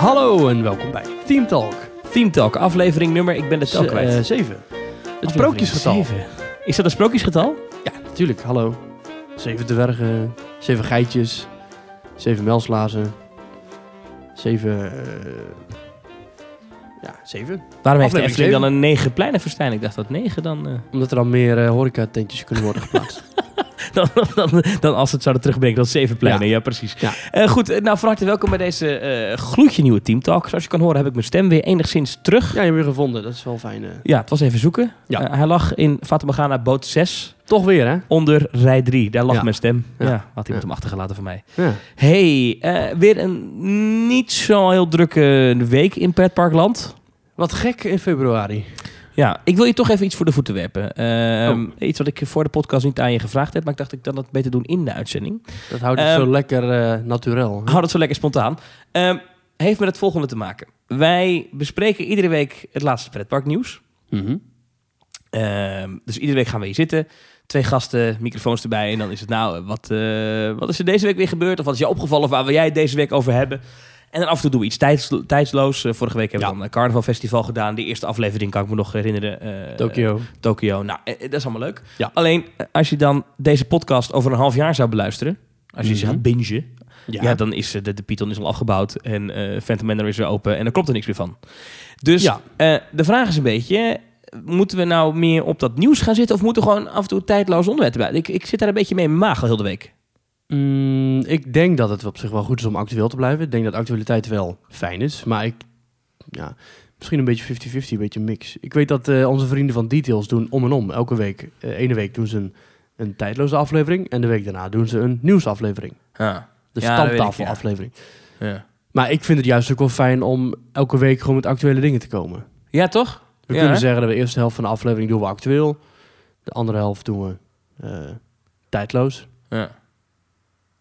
Hallo en welkom bij Team Talk. Team Talk, aflevering nummer, ik ben de tel Z- kwijt. eh, zeven. Het Aflevering sprookjesgetal. zeven. Is dat een sprookjesgetal? Ja, natuurlijk. Hallo. Zeven dwergen, zeven geitjes, zeven melslazen, zeven... eh, ja, zeven. Waarom heeft de Aflevering Efteling dan een negen pleinen verstijn? Ik dacht dat negen dan, eh, Omdat er dan meer eh horeca-tentjes kunnen worden geplaatst. dan, dan, dan als ze het zouden terugbrengen dan zeven pleinen. Ja, precies. Ja. Eh, goed, eh, nou van harte welkom bij deze eh gloedje nieuwe Team Talk. Zoals je kan horen heb ik mijn stem weer enigszins terug. ja, je hebt weer gevonden. Dat is wel fijn. Ja, het was even zoeken. Ja. Hij lag in Fatima boot 6 Toch weer, hè? onder rij 3. Daar lag Ja. mijn stem. Ja, Ja. had iemand hem achtergelaten van mij. Ja. Hey, weer een niet zo heel drukke week in Pretparkland. Wat gek in februari. Ja, ik wil je toch even iets voor de voeten werpen. Ehm, Oh. Iets wat ik voor de podcast niet aan je gevraagd heb, maar ik dacht ik dan dat beter doen in de uitzending. Dat houdt het Ehm, zo lekker eh naturel. Houd het zo lekker spontaan. Ehm, heeft met het volgende te maken. Wij bespreken iedere week het laatste pretparknieuws. Ehm, dus iedere week gaan we hier zitten. Twee gasten, microfoons erbij. En dan is het nou, wat, eh, wat is er deze week weer gebeurd? Of wat is je opgevallen? Of waar wil jij het deze week over hebben? En dan af en toe doen we iets tijds, tijdsloos. Eh, vorige week hebben we dan een carnaval festival gedaan. Die eerste aflevering kan ik me nog herinneren. eh, Tokio. Tokio. Nou, eh, dat is allemaal leuk. Alleen, eh, als je dan deze podcast over een half jaar zou beluisteren... als je ze Mhm. gaat bingen... Ja. Ja, dan is eh, de, de Python is al afgebouwd en eh Phantom Manor is weer open en er klopt er niks meer van. Dus Ja. eh, de vraag is een beetje, moeten we nou meer op dat nieuws gaan zitten of moeten we gewoon af en toe tijdloos onderwerp erbij? Ik, ik zit daar een beetje mee in mijn maag al heel de week. Mm, ik denk dat het op zich wel goed is om actueel te blijven. Ik denk dat actualiteit wel fijn is. Maar ik, ja, misschien een beetje 50-50, een beetje mix. Ik weet dat eh, onze vrienden van Details doen om en om. Elke week, eh, ene week doen ze een, een tijdloze aflevering. En de week daarna doen ze een nieuwsaflevering. Ja. De Ja, stamtafelaflevering. Ja. Maar ik vind het juist ook wel fijn om elke week gewoon met actuele dingen te komen. ja, toch? We Ja, kunnen hè? zeggen dat de eerste helft van de aflevering doen we actueel. De andere helft doen we eh, tijdloos. Ja.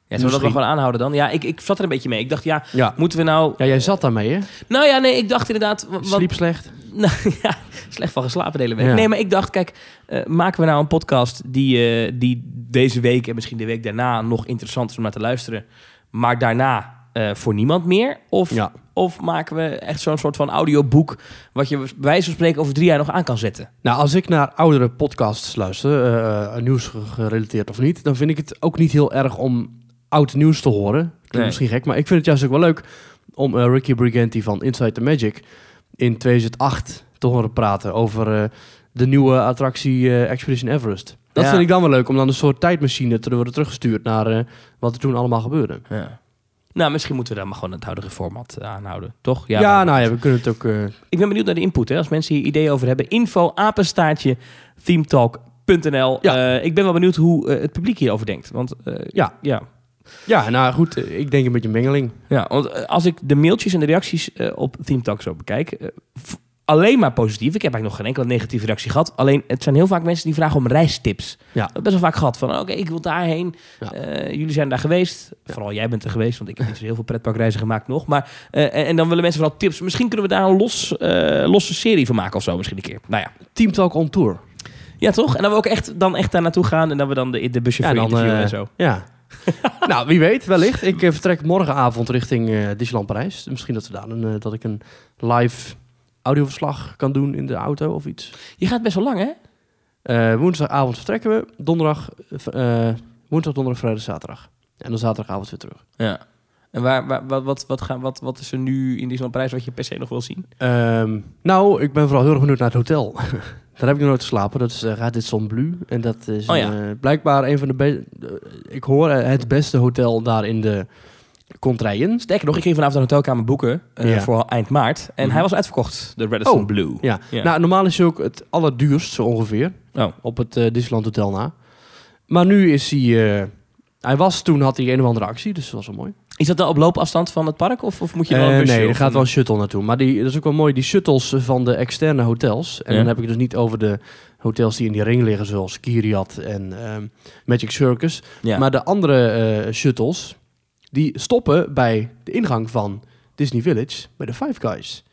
Ja, zullen we dat wel gewoon aanhouden dan? Ja, ik, ik zat er een beetje mee. Ik dacht, ja, Ja. moeten we nou... ja, jij zat daarmee hè? Nou ja, nee, ik dacht inderdaad... wa- Wat, Sliep slecht. Nou ja, slecht van geslapen de hele week. Ja. Nee, maar ik dacht, kijk, eh, maken we nou een podcast die, eh, die deze week en misschien de week daarna nog interessant is om naar te luisteren, maar daarna eh, voor niemand meer? Of, Ja. of maken we echt zo'n soort van audioboek wat je bij wijze van spreken over drie jaar nog aan kan zetten? Nou, als ik naar oudere podcasts luister, nieuws ge- gerelateerd of niet, dan vind ik het ook niet heel erg om oud nieuws te horen. Klinkt Nee. misschien gek, maar ik vind het juist ook wel leuk om eh, Ricky Briganti van Inside the Magic in 2008 te horen praten over eh, de nieuwe attractie eh, Expedition Everest. Dat Ja. vind ik dan wel leuk, om dan een soort tijdmachine te worden teruggestuurd naar wat er toen allemaal gebeurde. Ja. Nou, misschien moeten we dan maar gewoon het huidige format aanhouden, toch? Ja, maar- nou ja, we kunnen het ook... Ik ben benieuwd naar de input. Hè? Als mensen hier ideeën over hebben, info apenstaartje themetalk.nl. Ja. Ik ben wel benieuwd hoe het publiek hierover denkt. Want Ja. ja, ja, nou goed, eh, ik denk een beetje mengeling. Ja, want eh, als ik de mailtjes en de reacties eh, op Team Talk zo bekijk, alleen maar positief. Ik heb eigenlijk nog geen enkele negatieve reactie gehad. Alleen het zijn heel vaak mensen die vragen om reistips. Ja. Best wel vaak gehad van, oké, ik wil daarheen. Ja. Jullie zijn daar geweest. Vooral jij bent er geweest, want ik heb niet zo heel veel pretparkreizen gemaakt nog. Maar, en, en dan willen mensen vooral tips. Misschien kunnen we daar een los, losse serie van maken of zo misschien een keer. Nou ja. Team Talk on Tour. Ja, toch? En dan we ook echt, dan echt daar naartoe gaan en dan we dan de, de busje Ja, dan, en zo. Ja. nou, wie weet, wellicht. Ik eh, vertrek morgenavond richting eh Disneyland Parijs. Misschien dat, we daar een, eh, dat ik een live audioverslag kan doen in de auto of iets. Je gaat best wel lang, hè? Eh, woensdagavond vertrekken we. Donderdag, woensdag, donderdag, vrijdag, zaterdag. En dan zaterdagavond weer terug. Ja. En waar, waar, wat, wat, wat, gaan, wat, wat is er nu in Disneyland Parijs wat je per se nog wil zien? Ehm, nou, ik ben vooral heel erg benieuwd naar het hotel. Daar heb ik nog nooit geslapen. Dat is uh, Radisson Son Bleu. En dat is Oh ja. eh, blijkbaar een van de... be- eh, ik hoor het beste hotel daar in de contraien. Sterker nog, ik ging vanavond een hotelkamer boeken Ja. voor eind maart. En Mhm. hij was uitverkocht, de Radisson Oh, Blue. Ja. Ja. Nou, normaal is hij ook het allerduurst, zo ongeveer. Oh. Op het Disneyland Hotel na. Maar nu is hij... hij was toen, had hij een of andere actie, dus dat was wel mooi. Is dat dan op loopafstand van het park? Of, of moet je wel een Eh, busje nee, er gaat wel een shuttle naartoe. Maar die, dat is ook wel mooi, die shuttles van de externe hotels. En Ja. dan heb ik het dus niet over de hotels die in die ring liggen, zoals Kiriat en ehm, Magic Circus. Ja. Maar de andere eh, shuttles, die stoppen bij de ingang van Disney Village, bij de Five Guys.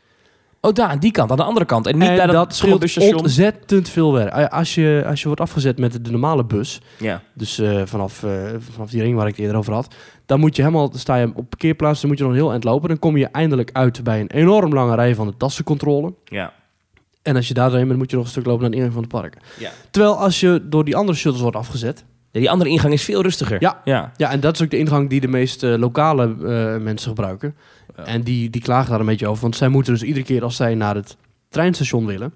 Oh, daar, aan die kant, aan de andere kant. En niet en bij dat, dat scheelt ontzettend veel werk. Eh, Als je, als je wordt afgezet met de normale bus, Ja. dus eh, vanaf, eh, vanaf die ring waar ik het eerder over had, dan moet je helemaal, sta je op parkeerplaats, dan moet je nog een heel eind lopen. Dan kom je eindelijk uit bij een enorm lange rij van de tassencontrole. Ja. En als je daar doorheen bent, moet je nog een stuk lopen naar de ingang van het park. Ja. Terwijl als je door die andere shuttles wordt afgezet, Die andere ingang is veel rustiger. Ja. ja. Ja, en dat is ook de ingang die de meeste lokale eh, mensen gebruiken. Ja. En die, die klagen daar een beetje over. Want zij moeten dus iedere keer als zij naar het treinstation willen...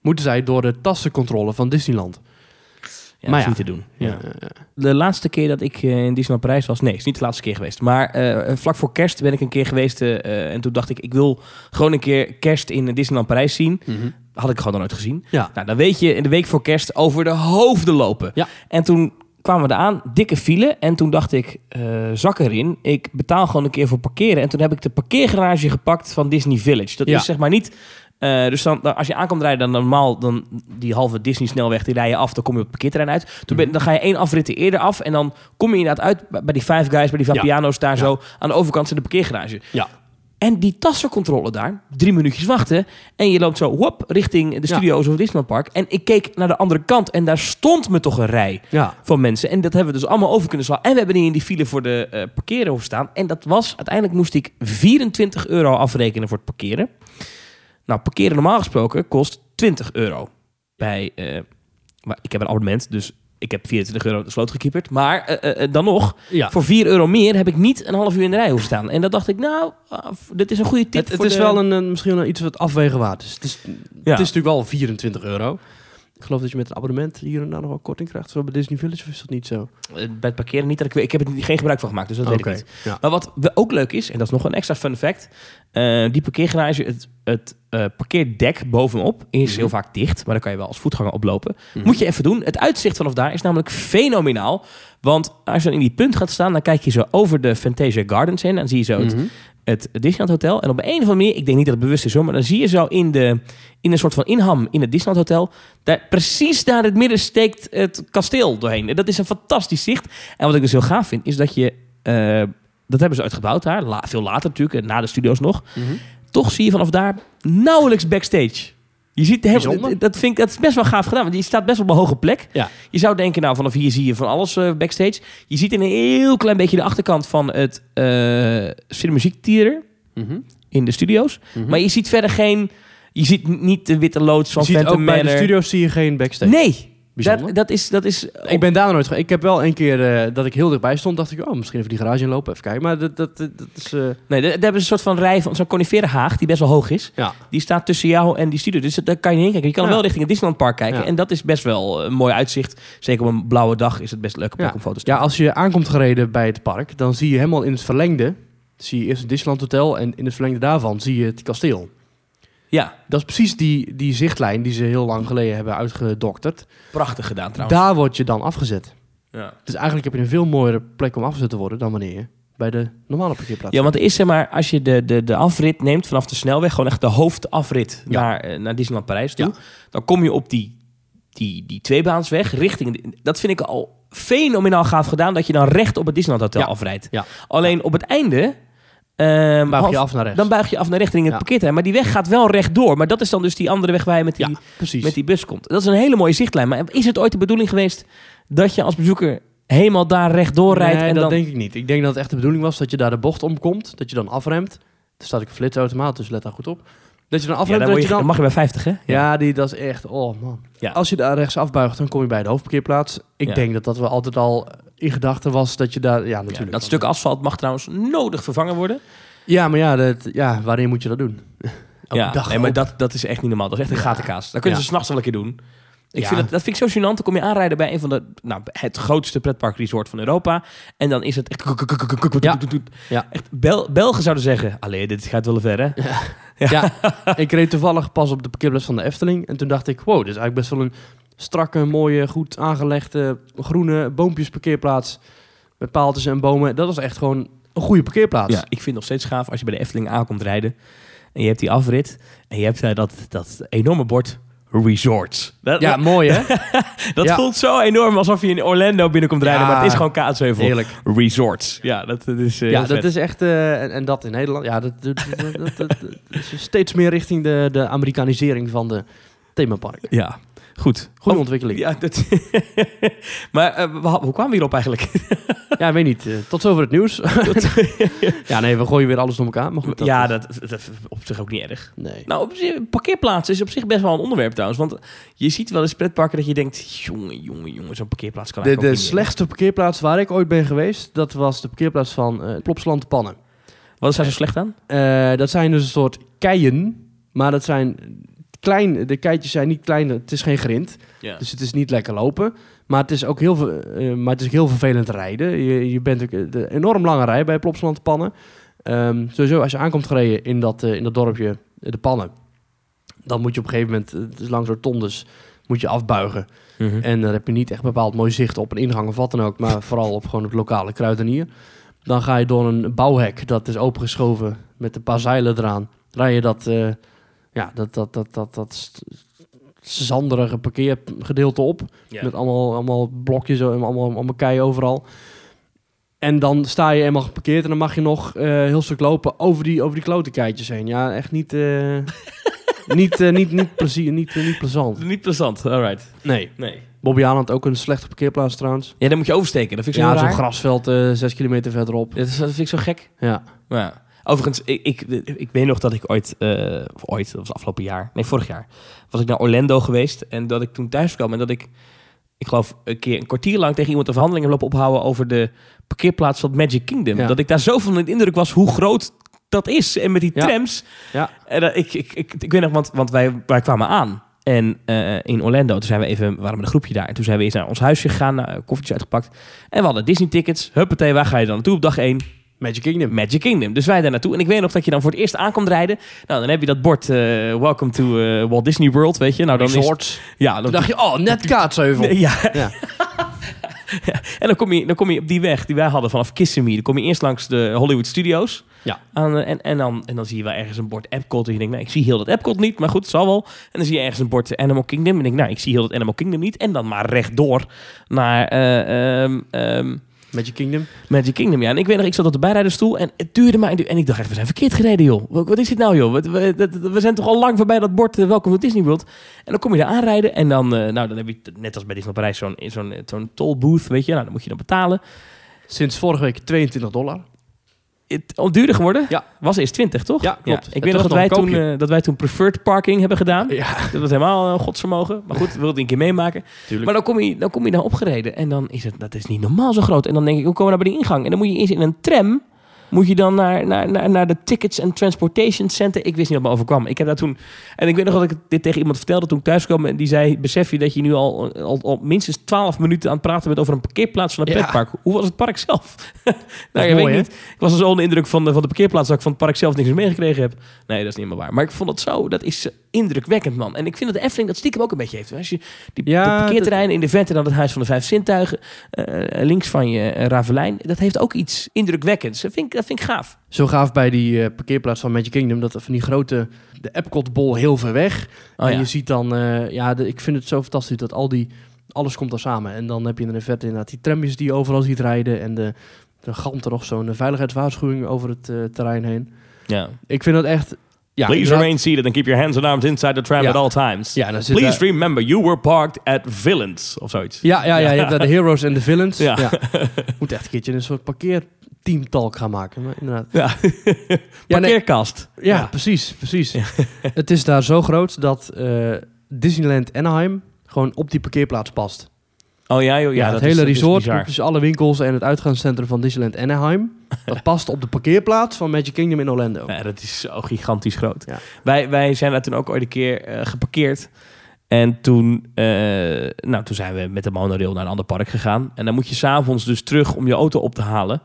moeten zij door de tassencontrole van Disneyland. Ja, Maar ja. niet te doen. Ja. Ja. ja, De laatste keer dat ik eh, in Disneyland Parijs was... Nee, het is niet de laatste keer geweest. Maar eh, vlak voor kerst ben ik een keer geweest. eh, eh, en toen dacht ik, ik wil gewoon een keer kerst in Disneyland Parijs zien. Mhm. Had ik gewoon nooit gezien. ja. Nou, dan weet je in de week voor kerst over de hoofden lopen. Ja. En toen kwamen we eraan, dikke file. En toen dacht ik, eh, zak erin. Ik betaal gewoon een keer voor parkeren. En toen heb ik de parkeergarage gepakt van Disney Village. Dat Ja. is zeg maar niet... eh, dus dan, dan- als je aankomt rijden, dan normaal dan die halve Disney-snelweg, die rij je af, dan kom je op het parkeerterrein uit. Toen ben, Mhm. dan ga je één afrit eerder af en dan kom je inderdaad uit bij die Five Guys, bij die Vapiano's daar Ja. zo. Aan de overkant zit de parkeergarage. Ja. En die tassencontrole daar, drie minuutjes wachten. En je loopt zo wop, richting de Ja. studio's of Disneyland Park. En ik keek naar de andere kant en daar stond me toch een rij ja. van mensen. En dat hebben we dus allemaal over kunnen slaan. En we hebben niet in die file voor de eh, parkeren hoeven staan. En dat was, uiteindelijk moest ik 24 euro afrekenen voor het parkeren. Nou, parkeren normaal gesproken kost 20 euro. Bij, eh, maar ik heb een abonnement, dus ik heb 24 euro de sloot gekieperd. Maar eh, eh, eh, dan nog, ja. voor 4 euro meer heb ik niet een half uur in de rij hoeven staan. En dat dacht ik, nou, ah, dit is een goede tip Het, het voor is de- wel een, een- misschien wel iets wat afwegen waard is. Het is, Ja. het is natuurlijk wel 24 euro. Ik geloof dat je met een abonnement hier en daar nog wel korting krijgt. Zo bij Disney Village of is dat niet zo? Eh, Bij het parkeren niet. Dat ik, weet- ik heb er geen gebruik van gemaakt, dus dat weet ik niet. ja. Maar wat ook leuk is, en dat is nog een extra fun fact. eh, die parkeergarage, het, het eh, parkeerdek bovenop is Mhm. heel vaak dicht. Maar dan kan je wel als voetganger oplopen. Mhm. Moet je even doen. Het uitzicht vanaf daar is namelijk fenomenaal. Want als je dan in die punt gaat staan, dan kijk je zo over de Fantasia Gardens heen. Dan zie je zo het, Mhm. Het Disneyland Hotel. En op een of andere manier, ik denk niet dat het bewust is hoor, maar dan zie je zo in, de, in een soort van inham in het Disneyland Hotel, daar, precies daar in het midden steekt het kasteel doorheen. En dat is een fantastisch zicht. En wat ik dus heel gaaf vind, is dat je, eh, dat hebben ze uitgebouwd daar, la- veel later natuurlijk, na de studio's nog. Mhm. Toch zie je vanaf daar nauwelijks backstage. Je ziet heel, dat vind ik dat is best wel gaaf gedaan, want je staat best op een hoge plek. Ja. Je zou denken, nou vanaf hier zie je van alles eh, backstage. Je ziet in een heel klein beetje de achterkant van het uh, Cinemuziek Theater Mhm. in de studio's. Mhm. Maar je ziet verder geen... Je ziet niet de witte loods van Je ziet Phantom ook bij de Manor. studio's zie je geen backstage. Nee, Bijzonder. dat, dat is... Dat is Ik ben daar nooit geweest. Ik heb wel een keer eh, dat ik heel dichtbij stond, dacht ik, oh, misschien even die garage inlopen, even kijken. Maar dat, dat, dat, dat is... eh, Nee, daar hebben ze een soort van rij van zo'n coniferenhaag die best wel hoog is. ja. Die staat tussen jou en die studio. Dus daar kan je niet heen kijken. Je kan Ja. wel richting het Disneyland Park kijken. Ja. En dat is best wel een mooi uitzicht. Zeker op een blauwe dag is het best leuk om foto's te ja, als je aankomt gereden bij het park, dan zie je helemaal in het verlengde, zie je eerst het Disneyland Hotel en in het verlengde daarvan zie je het kasteel. Ja, Dat is precies die, die zichtlijn die ze heel lang geleden hebben uitgedokterd. prachtig gedaan trouwens. Daar word je dan afgezet. Ja. Dus eigenlijk heb je een veel mooiere plek om afgezet te worden dan wanneer je bij de normale parkeerplaats Ja, want er is zeg maar, als je de, de, de afrit neemt vanaf de snelweg, gewoon echt de hoofdafrit Ja. naar, eh, naar Disneyland Parijs toe, Ja. dan kom je op die, die, die tweebaansweg richting. Dat vind ik al fenomenaal gaaf gedaan, dat je dan recht op het Disneyland Hotel Ja. afrijdt. Ja. Alleen op het einde. Ehm, buig je af naar rechts. Dan buig je af naar rechts in het Ja. parkeerterrein. Maar die weg gaat wel rechtdoor. Maar dat is dan dus die andere weg waar je met die, ja, met die bus komt. Dat is een hele mooie zichtlijn. Maar is het ooit de bedoeling geweest dat je als bezoeker helemaal daar rechtdoor rijdt? nee, en dat dan... denk ik niet. Ik denk dat het echt de bedoeling was dat je daar de bocht omkomt, dat je dan afremt. Er staat ook een flitsautomaat, dus let daar goed op. Dat je dan ja, afremt, dan, dat word je dan... dan mag je bij 50, hè? Ja, die, dat is echt... Oh man. Ja. Als je daar rechts afbuigt, dan kom je bij de hoofdparkeerplaats. Ik Ja. denk dat dat wel altijd al in gedachten was dat je daar... Ja, Ja, natuurlijk. dat stuk asfalt mag trouwens nodig vervangen worden. Ja, maar ja, dat, ja, waarin moet je dat doen? Ja, dag nee, maar dat, dat is echt niet normaal. Dat is echt een gatenkaas. Dat kunnen Ja. ze s'nachts wel een keer doen. Ik Ja. vind dat, dat vind ik zo gênant. Dan kom je aanrijden bij een van de... Nou, het grootste pretparkresort van Europa. En dan is het echt... Ja. Ja. echt Bel Belgen zouden zeggen... Allee, dit gaat wel ver, hè? Ja, ik reed toevallig pas op de parkeerplaats van de Efteling. En toen dacht ik, wow, dit is eigenlijk best wel een strakke, mooie, goed aangelegde groene boompjes parkeerplaats. Met paaltjes en bomen. Dat was echt gewoon een goede parkeerplaats. Ja, ik vind het nog steeds gaaf als je bij de Efteling aankomt rijden. En je hebt die afrit. En je hebt daar dat, dat enorme bord... Resorts. Dat, Ja, mooi hè? dat ja. voelt zo enorm alsof je in Orlando binnenkomt rijden, Ja. maar het is gewoon Kaatsheuvel. Heerlijk. Resorts. Ja, dat, dat is eh, Ja, dat vet. is echt... eh, en, en dat in Nederland. Ja, dat is steeds meer richting de, de Amerikanisering van de themapark. Ja, goed. Goede ontwikkeling. Ja, Ja, dat... maar eh, hoe kwamen we hierop eigenlijk? weet niet. eh, tot zover het nieuws. ja, nee, we gooien weer alles door elkaar. Maar goed, dat ja, dat, dat is op zich ook niet erg. Nee. Nou, op zich, parkeerplaatsen is op zich best wel een onderwerp trouwens. Want je ziet wel eens pretparken dat je denkt... jongen, jongen, jongen, zo'n parkeerplaats kan De, de slechtste parkeerplaats waar ik ooit ben geweest, dat was de parkeerplaats van eh Plopsland Pannen. Wat is daar zo slecht aan? Dat zijn dus een soort keien, maar dat zijn klein. De keitjes zijn niet klein, het is geen grind, dus het is niet lekker lopen. Maar het is ook heel, eh, maar het is heel vervelend rijden. Je, je bent ook eh, de enorm lange rij bij Plopsland Pannen. Ehm, sowieso, als je aankomt gereden in dat, eh, in dat dorpje, de Pannen, dan moet je op een gegeven moment, het is langs rotondes, moet je afbuigen. Mhm. En dan heb je niet echt bepaald mooi zicht op een ingang of wat dan ook, maar vooral op gewoon het lokale kruidenier. Dan ga je door een bouwhek, dat is opengeschoven met een paar zeilen eraan. Rij je dat, ja, dat, dat, dat, dat, dat zanderige parkeergedeelte op. Ja. Met allemaal, allemaal blokjes en allemaal, allemaal keien overal. En dan sta je eenmaal geparkeerd en dan mag je nog eh, heel stuk lopen over die, over die klote keitjes heen. Ja, echt niet, eh, niet, eh, niet, niet, plezier, niet, eh, niet plezant. Niet plezant, alright. Nee. Nee. Bobby Aland had ook een slechte parkeerplaats trouwens. Ja, dan moet je oversteken. Dat vind ik zo Ja, zo'n grasveld eh zes kilometer verderop. Dat, is- dat vind ik zo gek. Ja. Ja. Overigens, ik, ik, ik weet nog dat ik ooit, eh, of ooit, dat was afgelopen jaar, nee, vorig jaar, was ik naar Orlando geweest. En dat ik toen thuis kwam en dat ik, ik geloof, een keer een kwartier lang tegen iemand een verhandeling heb lopen ophouden over de parkeerplaats van Magic Kingdom. Ja. Dat ik daar zo van in de indruk was hoe groot dat is. En met die Ja. trams. Ja. En dat, ik, ik, ik, ik weet nog, want, want wij, wij kwamen aan. En eh, in Orlando, toen zijn we even, we waren met een groepje daar. En toen zijn we eens naar ons huisje gegaan, nou, koffietjes uitgepakt. En we hadden Disney tickets. Huppatee, waar ga je dan naartoe op dag 1? Magic Kingdom. Magic Kingdom. Dus wij daar naartoe. En ik weet nog dat je dan voor het eerst aankomt rijden. Nou, dan heb je dat bord eh, Welcome to eh, Walt Disney World, weet je. Nou, dan is, ja, dan, dacht je, oh, net Kaatsheuvel. Nee, ja. Ja. En dan kom, je, dan kom je op die weg die wij hadden vanaf Kissimmee. Dan kom je eerst langs de Hollywood Studios. Ja. Aan, eh, en, en, dan, en dan zie je wel ergens een bord Epcot. En je denkt, nou, ik zie heel dat Epcot niet. Maar goed, het zal wel. En dan zie je ergens een bord Animal Kingdom. En ik denk, nou, ik zie heel dat Animal Kingdom niet. En dan maar rechtdoor naar eh, ehm, ehm, Magic Kingdom. Magic Kingdom, ja. En ik weet nog, ik zat op de bijrijdersstoel en het duurde maar. en ik dacht echt, we zijn verkeerd gereden, joh. Wat, is dit nou, joh? We, dat- we zijn toch al lang voorbij dat bord, uh, welkom to Disney World. En dan kom je daar aanrijden en dan, eh, nou, dan heb je, net als bij Disney Parijs, zo'n zo'n zo'n toll booth, weet je. Nou, dan moet je dan betalen. Sinds vorige week 22 dollar. Het al duurder geworden? Ja. Was eerst 20, toch? Ja, klopt. Ik weet nog dat wij, nog toen, eh, dat wij toen preferred parking hebben gedaan. Ja, Dat was helemaal een godsvermogen. Maar goed, we wilden het een keer meemaken. tuurlijk. Maar dan kom, je, dan kom je daar opgereden en dan is het, dat is niet normaal zo groot. En dan denk ik, hoe komen we nou bij die ingang? En dan moet je eerst in een tram, moet je dan naar, naar, naar, naar de Tickets and Transportation Center. Ik wist niet wat me overkwam. Ik heb daar toen, en ik weet nog dat ik dit tegen iemand vertelde toen ik thuis kwam. En die zei, besef je dat je nu al, al, al minstens 12 minuten aan het praten bent over een parkeerplaats van Ja. pretpark. Hoe was het park zelf? nou, mooi, weet hè? niet. Ik was zo onder de indruk van de, van de parkeerplaats dat ik van het park zelf niks meer meegekregen heb. Nee, dat is niet helemaal waar. Maar ik vond het zo, dat is indrukwekkend, man. En ik vind dat de Efteling dat stiekem ook een beetje heeft. Als je die Ja, de parkeerterreinen in de verte dan het Huis van de Vijf Zintuigen, eh, links van je uh, Ravelijn, dat heeft ook iets indrukwekkends. Dat vind ik, dat vind ik gaaf. Zo gaaf bij die eh, parkeerplaats van Magic Kingdom, dat van die grote, de Epcot-bol heel ver weg. Oh, en ja. je ziet dan, eh, ja, de- ik vind het zo fantastisch dat al die, alles komt er samen. En dan heb je in de verte inderdaad die tramjes die je overal ziet rijden. En de, galmt er nog zo'n eh, veiligheidswaarschuwing over het eh, terrein heen. ja. Ik vind dat echt, ja. Please inderdaad- remain seated and keep your hands and arms inside the tram Ja. at all times. Ja, dan zit Please daar- remember, you were parked at Villains, of zoiets. Ja, ja, ja, je hebt daar de heroes en de villains. Ja. Moet echt een keertje een soort parkeerteamtalk gaan maken. Maar inderdaad. Ja. Nee, Parkeerkast. ja, precies, precies. het is daar zo groot dat eh, Disneyland Anaheim gewoon op die parkeerplaats past. Oh ja, joh, ja, het hele is resort, dus alle winkels en het uitgaanscentrum van Disneyland Anaheim, dat past op de parkeerplaats van Magic Kingdom in Orlando. Ja, dat is zo gigantisch groot. Ja. Wij, wij zijn daar toen ook ooit een keer eh, geparkeerd. En toen, eh, nou, toen zijn we met de monorail naar een ander park gegaan. En dan moet je s'avonds dus terug om je auto op te halen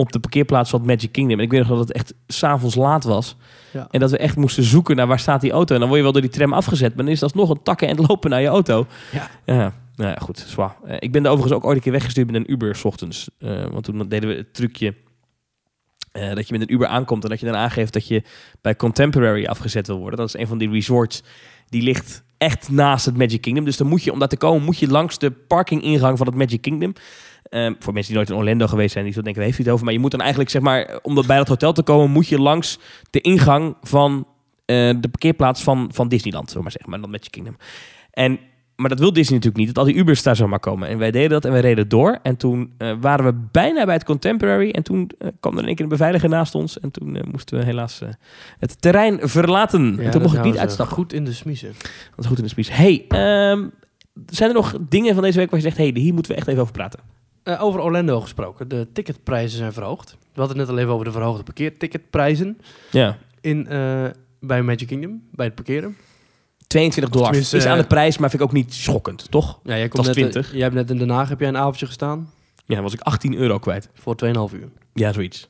op de parkeerplaats van Magic Kingdom. En ik weet nog dat het echt s'avonds laat was. Ja. En dat we echt moesten zoeken naar waar staat die auto. En dan word je wel door die tram afgezet. Maar dan is dat nog een takken en lopen naar je auto. Ja. Ja, nou ja, goed, zwaar. Eh, ik ben er overigens ook ooit een keer weggestuurd met een Uber 's ochtends. Eh, want toen deden we het trucje eh, dat je met een Uber aankomt en dat je dan aangeeft dat je bij Contemporary afgezet wil worden. Dat is een van die resorts die ligt echt naast het Magic Kingdom. Dus dan moet je, om daar te komen, moet je langs de parkingingang van het Magic Kingdom. Ehm, voor mensen die nooit in Orlando geweest zijn, die zullen denken, heeft hij het over? Maar je moet dan eigenlijk, zeg maar, om dat bij dat hotel te komen, moet je langs de ingang van de parkeerplaats van, van Disneyland, we maar zeggen, maar dan Magic Kingdom. En, maar dat wil Disney natuurlijk niet, dat al die Ubers daar zomaar komen. En wij deden dat en wij reden door. En toen eh, waren we bijna bij het Contemporary. En toen eh, kwam er in één keer een beveiliger naast ons. En toen eh, moesten we helaas het terrein verlaten. Ja, en toen mocht ik niet uitstappen. Goed in de smiezen. Dat is goed in de speech. Hey, ehm, zijn er nog dingen van deze week waar je zegt... hey, hier moeten we echt even over praten? Over Orlando gesproken. De ticketprijzen zijn verhoogd. We hadden het net al even over de verhoogde parkeerticketprijzen Ja. in, bij Magic Kingdom, bij het parkeren. 22 dollar is aan de eh, prijs, maar vind ik ook niet schokkend, toch? Ja, jij was komt net, eh, 20. jij hebt net in Den Haag heb jij een avondje gestaan Ja, dan was ik 18 euro kwijt. voor 2,5 uur. Ja, zoiets.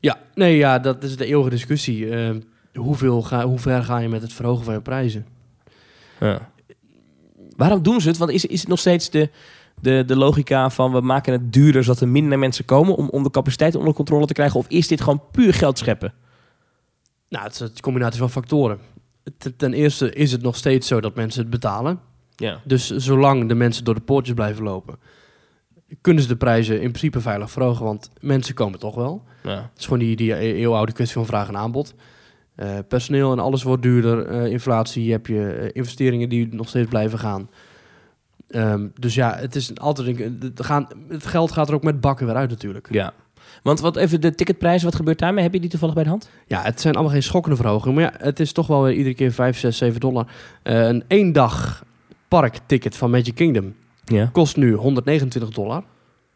Ja, nee, ja, dat is de eeuwige discussie. Eh, hoeveel ga, hoe ver ga je met het verhogen van je prijzen? Ja. Waarom doen ze het? Want is, is het nog steeds de, de, de logica van... we maken het duurder zodat er minder mensen komen... om, om de capaciteit onder controle te krijgen? Of is dit gewoon puur geld scheppen? Nou, het is een combinatie van factoren. Ten- eerste is het nog steeds zo dat mensen het betalen. Ja. Dus zolang de mensen door de poortjes blijven lopen, kunnen ze de prijzen in principe veilig verhogen, want mensen komen toch wel. ja. Het is gewoon die, die eeuwenoude kwestie van vraag en aanbod. Eh, personeel en alles wordt duurder. Eh, inflatie, je hebt je eh, investeringen die nog steeds blijven gaan. Ehm, dus ja, het is altijd een, het gaan, het geld gaat er ook met bakken weer uit natuurlijk. ja. Want wat even de ticketprijzen, wat gebeurt daarmee? Heb je die toevallig bij de hand? Ja, het zijn allemaal geen schokkende verhogingen. Maar ja, het is toch wel weer iedere keer 5, 6, 7 dollar. Eh, een één dag parkticket van Magic Kingdom Ja. kost nu 129 dollar.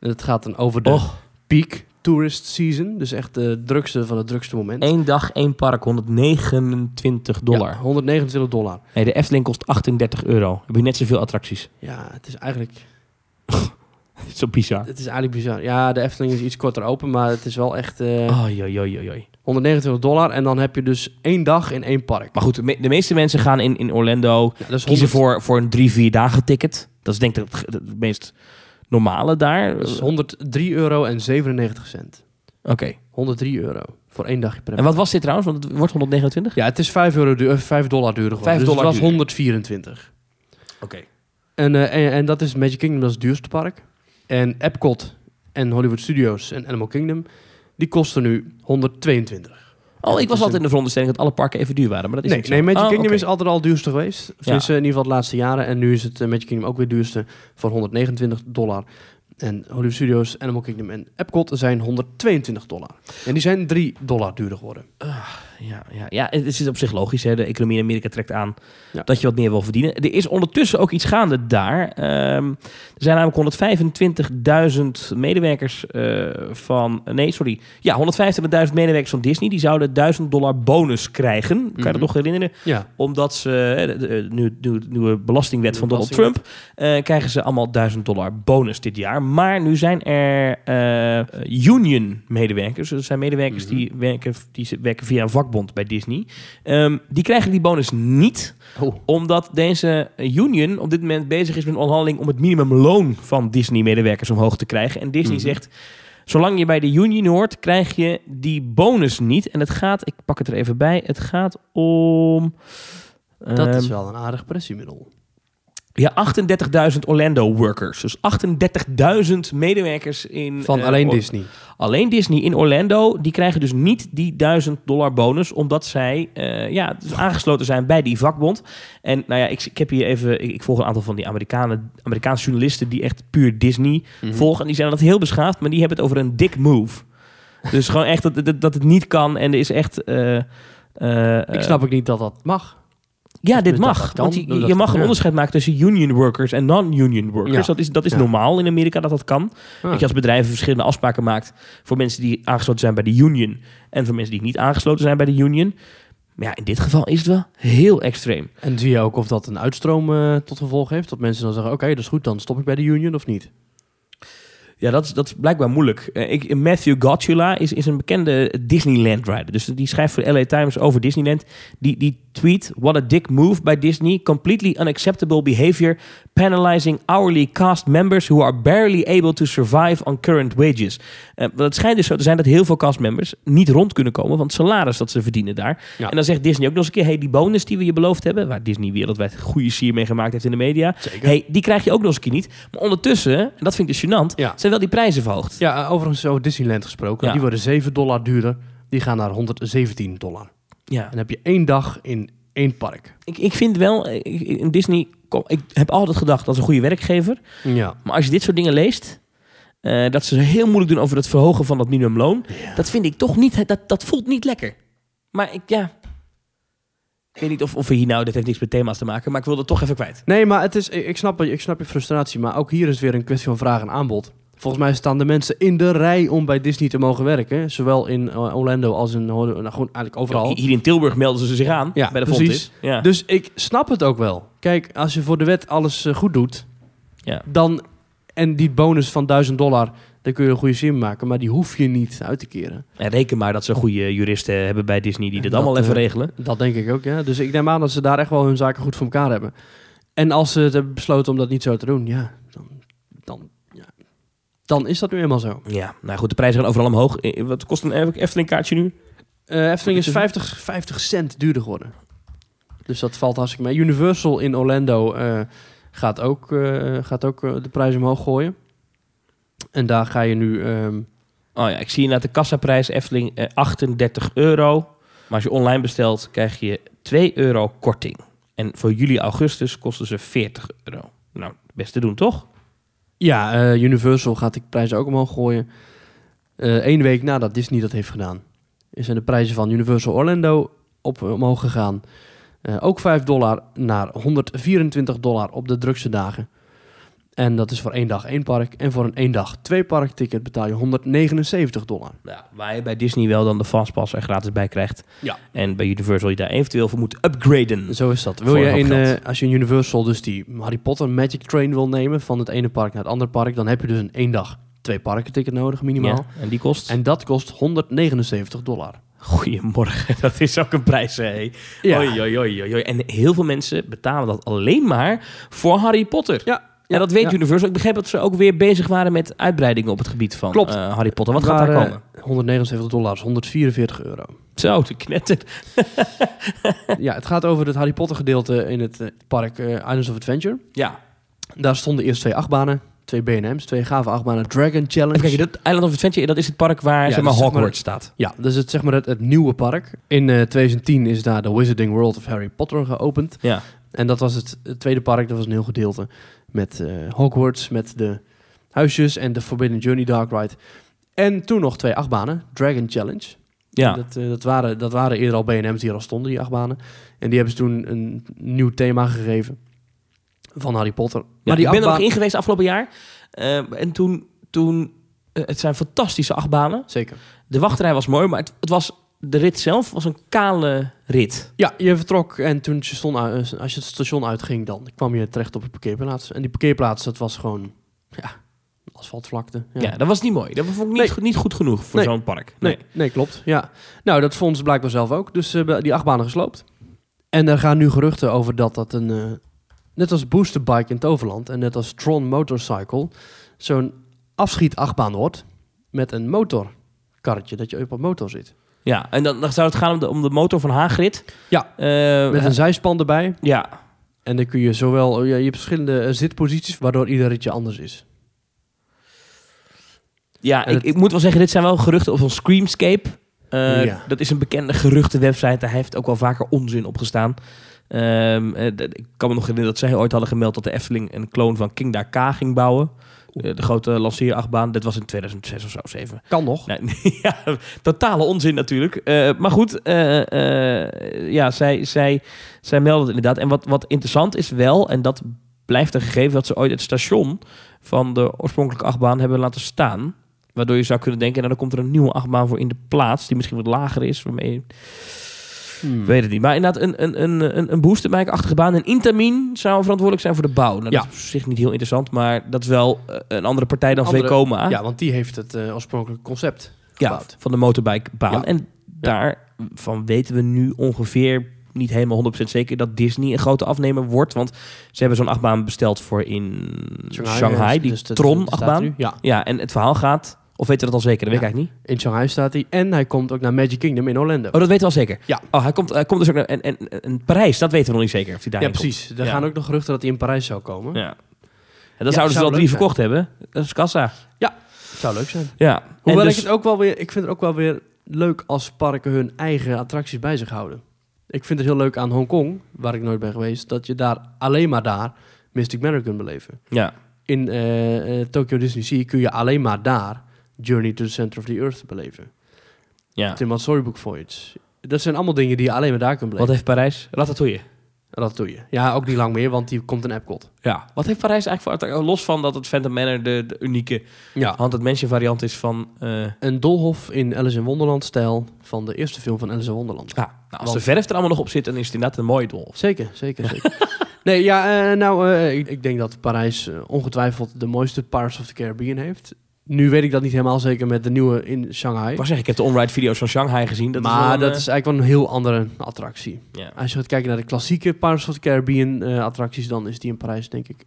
En het gaat dan over de peak tourist season. Dus echt de drukste van het drukste moment. één dag, één park, 129 dollar. Ja, 129 dollar. Nee, de Efteling kost 38 euro. Heb je net zoveel attracties. Ja, het is eigenlijk, Zo bizar. het is eigenlijk bizar. Ja, de Efteling is iets korter open, maar het is wel echt eh, Oh, joi, joi, joi, joi. 129 dollar. En dan heb je dus één dag in één park. Maar goed, de, me- de meeste mensen gaan in, in Orlando Ja, kiezen 100 voor, voor een drie, vier dagen ticket. Dat is denk ik het, het meest normale daar. dat is 103 euro en 97 cent. Oké. 103 euro voor één dagje per En wat was dit trouwens? Want het wordt 129? Ja, het is 5, euro duur, eh, 5 dollar duurder geworden. 5 dus dollar het was duurder. 124. Oké. En, eh, en, en dat is Magic Kingdom, dat is het duurste park. En Epcot en Hollywood Studios en Animal Kingdom, die kosten nu 122. Oh, ik was is altijd in de veronderstelling dat alle parken even duur waren. Maar dat is Nee, nee Magic Oh, Kingdom is altijd al duurste geweest. Tenminste, in ieder geval de laatste jaren. En nu is het eh, Magic Kingdom ook weer duurste voor 129 dollar. En Hollywood Studios, Animal Kingdom en Epcot zijn 122 dollar. En die zijn 3 dollar duurder geworden. Ja, ja, ja, het is op zich logisch. Hè. De economie in Amerika trekt aan Ja. dat je wat meer wil verdienen. Er is ondertussen ook iets gaande daar. Ehm, er zijn namelijk 125.000 medewerkers eh, van... Nee, sorry. Ja, 125.000 medewerkers van Disney. Die zouden 1000 dollar bonus krijgen. Kan je dat Mhm. nog herinneren? Ja, Omdat ze, de, de- nu, nu, nieuwe belastingwet van Donald Trump, eh, krijgen ze allemaal 1000 dollar bonus dit jaar. Maar nu zijn er eh, union medewerkers, dus er zijn medewerkers Mhm. die, werken, die werken via een vakbond bij Disney. Ehm, die krijgen die bonus niet, Oh. omdat deze union op dit moment bezig is met een onderhandeling om het minimumloon van Disney-medewerkers omhoog te krijgen. En Disney Mhm. zegt, zolang je bij de union hoort, krijg je die bonus niet. En het gaat, ik pak het er even bij, het gaat om... dat ehm, is wel een aardig pressiemiddel. Ja, 38.000 Orlando workers. Dus 38.000 medewerkers in... Van eh, alleen Disney. Alleen Disney in Orlando, die krijgen dus niet die 1000 dollar bonus, omdat zij eh, ja, dus aangesloten zijn bij die vakbond. En nou ja, ik, ik heb hier even, ik, ik volg een aantal van die Amerikanen, Amerikaanse journalisten die echt puur Disney Mhm. volgen. En die zijn dat heel beschaafd, maar die hebben het over een dick move. Dus gewoon echt dat, dat, dat het niet kan en er is echt... eh, Ik snap ook niet dat dat mag. Ja, dit Dus dat mag. want je, mag een onderscheid maken tussen union workers en non-union workers. Ja. Dat is, dat is Ja. normaal in Amerika dat dat kan. Ah. Dat je als bedrijven verschillende afspraken maakt voor mensen die aangesloten zijn bij de union en voor mensen die niet aangesloten zijn bij de union. Maar ja, in dit geval is het wel heel extreem. En zie je ook of dat een uitstroom eh, tot gevolg heeft? Dat mensen dan zeggen, oké, dat is goed, dan stop ik bij de union of niet? Ja, dat is, dat is blijkbaar moeilijk. Eh, ik, Matthew Gotula is, is een bekende Disneyland rider. Dus die schrijft voor de LA Times over Disneyland. Die, die tweet: What a dick move by Disney. Completely unacceptable behavior. Penalizing hourly cast members who are barely able to survive on current wages. Want het schijnt dus zo te zijn dat heel veel castmembers niet rond kunnen komen van het salaris dat ze verdienen daar. Ja. En dan zegt Disney ook nog eens een keer: hey, die bonus die we je beloofd hebben, waar Disney wereldwijd goede sier mee gemaakt heeft in de media. Zeker. Hey, die krijg je ook nog eens een keer niet. Maar ondertussen, en dat vind ik dus gênant, Ja. zijn wel die prijzen verhoogd. Ja, eh, overigens over Disneyland gesproken. Ja. Die worden 7 dollar duurder. Die gaan naar 117 dollar. Ja. En dan heb je één dag in één park. Ik, ik vind wel, in Disney, kom, ik heb altijd gedacht dat is een goede werkgever. Ja. Maar als je dit soort dingen leest, eh, dat ze heel moeilijk doen over het verhogen van dat minimumloon, dat vind ik toch niet, dat, dat voelt niet lekker. Maar ik, ja, ik weet niet of, of we hier nou, dit heeft niks met thema's te maken, maar ik wilde het toch even kwijt. Nee, maar het is, ik, snap, je- ik snap je frustratie. Maar ook hier is weer een kwestie van vraag en aanbod. Volgens mij staan de mensen in de rij om bij Disney te mogen werken. Zowel in eh, Orlando als in nou, gewoon eigenlijk overal. Hier in Tilburg melden ze zich aan Ja, bij de precies. Ja. Dus ik snap het ook wel. Kijk, als je voor de wet alles eh, goed doet, Ja. dan en die bonus van 1000 dollar, dan kun je een goede zin maken, maar die hoef je niet uit te keren. En reken maar dat ze goede juristen hebben bij Disney die dit Dat, allemaal even eh, regelen. Dat denk ik ook, ja. Dus ik neem aan dat ze daar echt wel hun zaken goed voor elkaar hebben. En als ze het hebben besloten om dat niet zo te doen, ja, dan is dat nu eenmaal zo. Ja, nou goed, de prijzen gaan overal omhoog. Eh, Wat kost een Efteling kaartje nu? Eh Efteling is 50, 50 cent duurder geworden. Dus dat valt hartstikke mee. Universal in Orlando eh, gaat ook, eh, gaat ook eh, de prijs omhoog gooien. En daar ga je nu... ehm, Oh ja, ik zie inderdaad de kassaprijs Efteling eh, 38 euro. Maar als je online bestelt, krijg je 2 euro korting. En voor juli, augustus kosten ze 40 euro. Nou, best te doen, toch? Ja, eh, Universal gaat de prijzen ook omhoog gooien. Eén week nadat Disney dat heeft gedaan, zijn de prijzen van Universal Orlando op, omhoog gegaan. Eh, ook 5 dollar naar 124 dollar op de drukste dagen. En dat is voor één dag één park. En voor een één dag twee park ticket betaal je 179 dollar. Ja, waar je bij Disney wel dan de fastpass er gratis bij krijgt. Ja. En bij Universal je daar eventueel voor moet upgraden. Zo is dat. Wil Voor je een in, eh, als je in Universal dus die Harry Potter Magic Train wil nemen van het ene park naar het andere park, dan heb je dus een één dag twee parken ticket nodig minimaal. Ja, en die kost? En dat kost 179 dollar. Goedemorgen, dat is ook een prijs, hè? Oei, oei, oei. En heel veel mensen betalen dat alleen maar voor Harry Potter. Ja, Ja, dat weet. Universal. Ik begreep dat ze ook weer bezig waren met uitbreidingen op het gebied van Klopt. eh, Harry Potter. Wat gaat daar komen? 179 dollar is 144 euro. Zo, de knetter. ja, het gaat over het Harry Potter gedeelte in het eh, park eh, Islands of Adventure. Ja. Daar stonden eerst twee achtbanen, twee B&M's, twee gave achtbanen. Dragon Challenge. Kijken, dat Island of Adventure, dat is het park waar Ja, zeg maar, zeg Hogwarts staat. Ja, dus het, zeg maar het, het nieuwe park. In eh, 2010 is daar de Wizarding World of Harry Potter geopend. Ja. En dat was het, het tweede park, dat was een heel gedeelte. Met eh, Hogwarts, met de huisjes en de Forbidden Journey Dark Ride. En toen nog twee achtbanen, Dragon Challenge. Ja. Dat, eh, dat, waren, dat waren eerder al B&M's die er al stonden, die achtbanen. En die hebben ze toen een nieuw thema gegeven van Harry Potter. Ja, maar die ik ben er nog in geweest afgelopen jaar. Eh, en toen, toen het zijn fantastische achtbanen. Zeker. De wachtrij was mooi, maar het, het was, de rit zelf was een kale rit. Ja, je vertrok en toen je stond, uit- als je het station uitging, dan kwam je terecht op een parkeerplaats. En die parkeerplaats, dat was gewoon, ja, asfaltvlakte. Ja. dat was niet mooi. Dat vond ik niet, Nee. goed- niet goed genoeg voor Nee. zo'n park. Nee, nee, klopt. Ja. Nou, dat vonden ze blijkbaar zelf ook. Dus eh, die achtbanen gesloopt. En er gaan nu geruchten over dat dat een... eh, net als Booster Bike in Toverland en net als Tron Motorcycle... zo'n afschietachtbaan wordt met een motorkarretje, dat je op een motor zit. Ja, en dan, dan zou het gaan om de, om de motor van Hagrid. Ja, Eh, Met een zijspan erbij. ja, En dan kun je zowel... Ja, je hebt verschillende eh, zitposities, waardoor ieder ritje anders is. ja ik, het- ik moet wel zeggen, dit zijn wel geruchten van Screamscape. Eh, Ja. Dat is een bekende geruchtenwebsite. Daar heeft ook wel vaker onzin op gestaan. Ehm, eh, ik kan me nog herinneren dat zij ooit hadden gemeld dat de Efteling een kloon van King K ging bouwen. Eh, de grote lanceerachtbaan. Dit was in 2006 of zo, 7. Kan nog. Nee, ja, totale onzin natuurlijk. Eh, maar goed, eh, ja, zij, zij, zij melden het inderdaad. En wat, wat interessant is wel, en dat blijft een gegeven, dat ze ooit het station van de oorspronkelijke achtbaan hebben laten staan. Waardoor je zou kunnen denken, nou, dan komt er een nieuwe achtbaan voor in de plaats, die misschien wat lager is. Waarmee je, Hmm. weet het niet. Maar inderdaad, een, een, een, een, een boosterbike-achtige baan. En Intamin zou verantwoordelijk zijn voor de bouw. Nou, Ja. Dat is op zich niet heel interessant, maar dat is wel eh, een andere partij dan Andere- Vekoma. Ja, want die heeft het eh, oorspronkelijke concept Ja, gebouwd. van de motorbikebaan. Ja. En daarvan weten we nu ongeveer niet helemaal 100% zeker dat Disney een grote afnemer wordt. Want ze hebben zo'n achtbaan besteld voor in Shanghai, die dus dat- Tron dat staat achtbaan. nu. Ja, Ja, en het verhaal gaat, of weet je dat al zeker? Dat weet ik Ja. eigenlijk niet. in Shanghai staat hij. En hij komt ook naar Magic Kingdom in Orlando. Oh, dat weten we al zeker. Ja. Oh, hij komt, hij komt dus ook naar en, en, en Parijs, dat weten we nog niet zeker. Of hij ja, daarheen precies. Er Ja. gaan ook nog geruchten dat hij in Parijs zou komen. Ja. En dan zouden ze wel drie verkocht hebben. Dat is kassa. Zou leuk zijn. Ja. Hoewel dus- ik het ook wel weer, ik vind het ook wel weer leuk als parken hun eigen attracties bij zich houden. Ik vind het heel leuk aan Hongkong, waar ik nooit ben geweest, dat je daar alleen maar daar Mystic Manor kunt beleven. Ja. In eh, eh, Tokyo Disney Sea kun je alleen maar daar Journey to the Center of the Earth beleven. ja. Tim Storybook Voyage. Dat zijn allemaal dingen die je alleen maar daar kunt Wat beleven. heeft Parijs? Ratatouille. Je. Ja, ook niet lang meer, want die komt in Epcot. Ja. Wat heeft Parijs eigenlijk voor? Los van dat het Phantom Manor de, de unieke Ja. Haunted Mansion variant is van... eh Een doolhof in Alice in Wonderland stijl van de eerste film van Alice in Wonderland. ja, nou, als Want- de verf er allemaal nog op zit, dan is het inderdaad een mooie doolhof. Zeker, zeker, zeker. nee, ja, eh, nou, eh, ik, ik denk dat Parijs ongetwijfeld de mooiste Pirates of the Caribbean heeft. Nu weet ik dat niet helemaal zeker met de nieuwe in Shanghai. Ik wou zeggen, ik heb de on-ride video's van Shanghai gezien. Dat maar is een, dat eh, is eigenlijk wel een heel andere attractie. Als je gaat kijken naar de klassieke Pirates of the Caribbean eh, attracties, dan is die in Parijs denk ik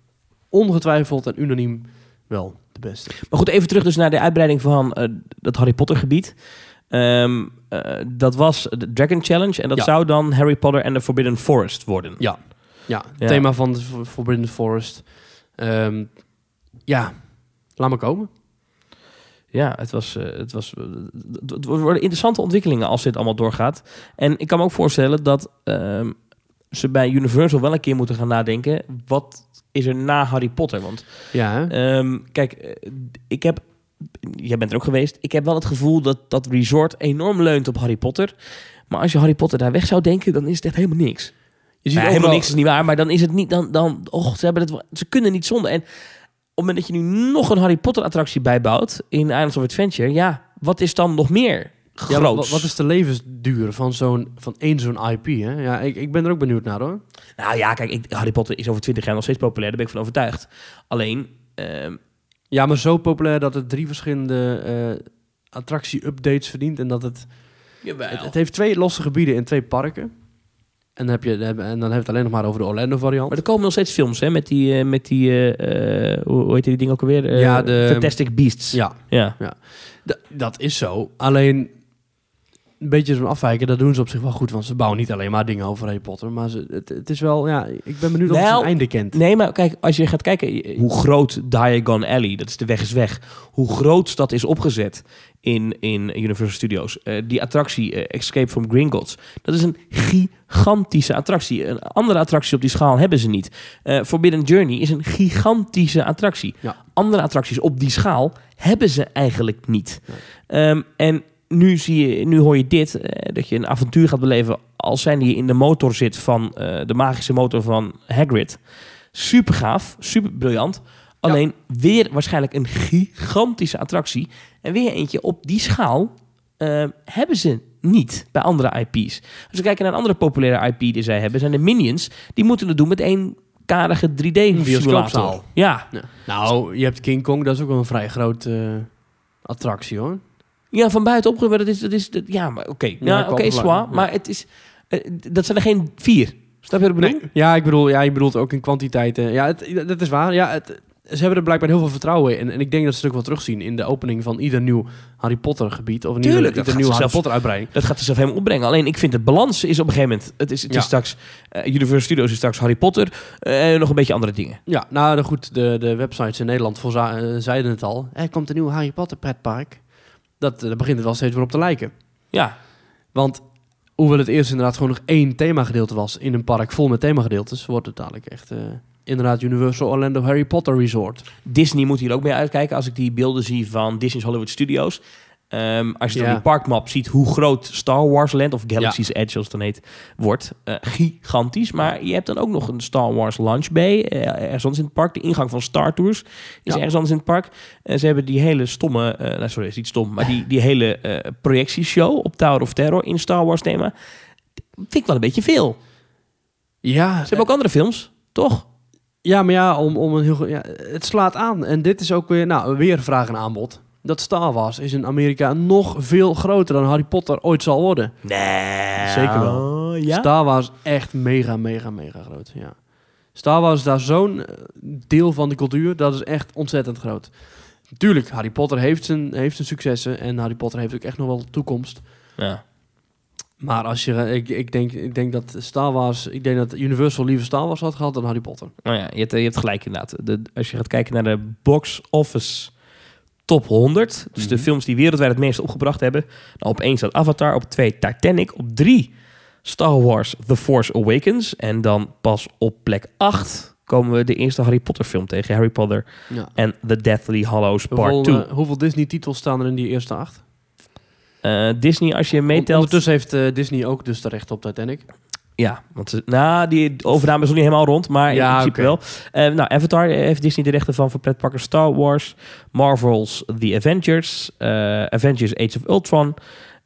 ongetwijfeld en unaniem wel de beste. Maar goed, even terug dus naar de uitbreiding van eh, dat Harry Potter gebied. Ehm, eh, dat was de Dragon Challenge en dat Ja. zou dan Harry Potter and the Forbidden Forest worden. Ja, ja thema van de Forbidden Forest. Ehm, ja, laat maar komen. Ja, het was, eh, het was eh, het worden interessante ontwikkelingen als dit allemaal doorgaat. En ik kan me ook voorstellen dat ehm, ze bij Universal wel een keer moeten gaan nadenken. Wat is er na Harry Potter? Want Ja? Ehm, kijk, eh, ik heb. Jij bent er ook geweest. Ik heb wel het gevoel dat dat resort enorm leunt op Harry Potter. Maar als je Harry Potter daar weg zou denken, dan is het echt helemaal niks. je Nou, helemaal overal- niks is niet waar, maar dan is het niet. Dan, dan, och, ze, hebben het, ze kunnen niet zonder. En op het moment dat je nu nog een Harry Potter attractie bijbouwt in Islands of Adventure, ja, wat is dan nog meer Ja, groot? wat, wat is de levensduur van zo'n van één zo'n IP? Hè? Ja, ik, ik ben er ook benieuwd naar hoor. Nou ja, kijk, ik, Harry Potter is over 20 jaar nog steeds populair, daar ben ik van overtuigd. Alleen, ehm, Ja, maar zo populair dat het drie verschillende eh, attractie-updates verdient. En dat het, het. Het heeft twee losse gebieden in twee parken. En dan, heb je, en dan hebben we het alleen nog maar over de Orlando variant. Maar er komen nog steeds films, hè, met die, eh, met die eh, eh, hoe heet die ding ook alweer? Ja, de- Fantastic Beasts. Ja, Ja. d- dat is zo. Alleen een beetje zo'n afwijken, dat doen ze op zich wel goed. Want ze bouwen niet alleen maar dingen over Harry Potter. Maar ze, het, het is wel, ja, ik ben benieuwd of het een einde kent. Nee, maar kijk, als je gaat kijken je- hoe groot Diagon Alley, dat is de weg is weg, hoe groot dat is opgezet in, in Universal Studios. Eh, die attractie eh, Escape from Gringotts, dat is een gigantische attractie. Een andere attractie op die schaal hebben ze niet. Eh, Forbidden Journey is een gigantische attractie. Ja. Andere attracties op die schaal hebben ze eigenlijk niet. Ehm, en nu, zie je, nu hoor je dit, eh, dat je een avontuur gaat beleven als zijn die in de motor zit van eh, de magische motor van Hagrid. Super gaaf, super briljant. Alleen weer waarschijnlijk een gigantische attractie. En weer eentje op die schaal eh, hebben ze niet bij andere IP's. Als we kijken naar een andere populaire IP die zij hebben, zijn de Minions. Die moeten het doen met één karige 3D-simulator. bioscoopzaal. Ja, Ja. Nou, je hebt King Kong, dat is ook wel een vrij grote attractie hoor. Ja, van buiten opgewerkt. Dat is, dat is, dat, ja, maar oké. Ja, Ja, qua oké, zwaar. ja. Maar het is, eh, dat zijn er geen vier. Snap je wat ik bedoel? Nee. Ja, ik bedoel, ja, je bedoelt ook in kwantiteiten. Ja, het, dat is waar. Ja, het, ze hebben er blijkbaar heel veel vertrouwen in. En ik denk dat ze het ook wel terugzien in de opening van ieder nieuw Harry Potter gebied. Of een nieuwe, Tuurlijk, ieder nieuwe ze Harry Potter uitbreiding. Dat gaat er zelf helemaal opbrengen. Alleen ik vind de balans is op een gegeven moment... Het is, het Ja. is straks... eh, Universal Studios is straks Harry Potter. en nog een beetje andere dingen. Ja, nou goed, de, de websites in Nederland eh, zeiden het al. Er komt een nieuw Harry Potter pretpark. Dat, daar begint het wel steeds weer op te lijken. Ja, Want hoewel het eerst inderdaad gewoon nog één themagedeelte was in een park vol met themagedeeltes, wordt het dadelijk echt eh, inderdaad Universal Orlando Harry Potter Resort. Disney moet hier ook mee uitkijken. Als ik die beelden zie van Disney's Hollywood Studios. Ehm, als je dan Ja. die parkmap ziet hoe groot Star Wars Land... of Galaxy's Edge, zoals het dan heet, wordt. eh, gigantisch. Maar je hebt dan ook nog een Star Wars Launch Bay. eh, ergens anders in het park. De ingang van Star Tours is Ja. ergens anders in het park. En ze hebben die hele stomme... eh nou, sorry, is niet stom. Maar die, die hele eh, projectieshow op Tower of Terror in Star Wars thema... vind ik wel een beetje veel. Ja, Ze hebben ook andere films, toch? ja maar ja, om, om een heel, ja, het slaat aan. En dit is ook weer, nou, weer vraag en aanbod. Dat Star Wars is in Amerika nog veel groter dan Harry Potter ooit zal worden. Nee. Zeker wel. Ja? Star Wars echt mega, mega, mega groot. Ja. Star Wars is daar zo'n eh, deel van de cultuur, dat is echt ontzettend groot. Tuurlijk, Harry Potter heeft zijn, heeft zijn successen en Harry Potter heeft ook echt nog wel toekomst. ja. Maar als je, ik, ik, denk, ik denk dat Star Wars, ik denk dat Universal liever Star Wars had gehad dan Harry Potter. Nou ja, je hebt, je hebt gelijk inderdaad. De, als je gaat kijken naar de box office top 100, dus de Mhm. films die wereldwijd het meest opgebracht hebben. Nou, op 1 staat Avatar, op 2 Titanic, op 3 Star Wars The Force Awakens. En dan pas op plek 8 komen we de eerste Harry Potter film tegen. Harry Potter Ja. en The Deathly Hallows Part Hoeveel, 2. eh, hoeveel Disney-titels staan er in die eerste acht? Eh, Disney, als je meetelt... Ondertussen heeft eh, Disney ook dus de recht op Titanic. Ja, want ze- nou, die overname is nog niet helemaal rond, maar Ja, in principe wel. Eh, nou, Avatar heeft Disney de rechten van voor pretparken Star Wars, Marvel's The Avengers, eh, Avengers Age of Ultron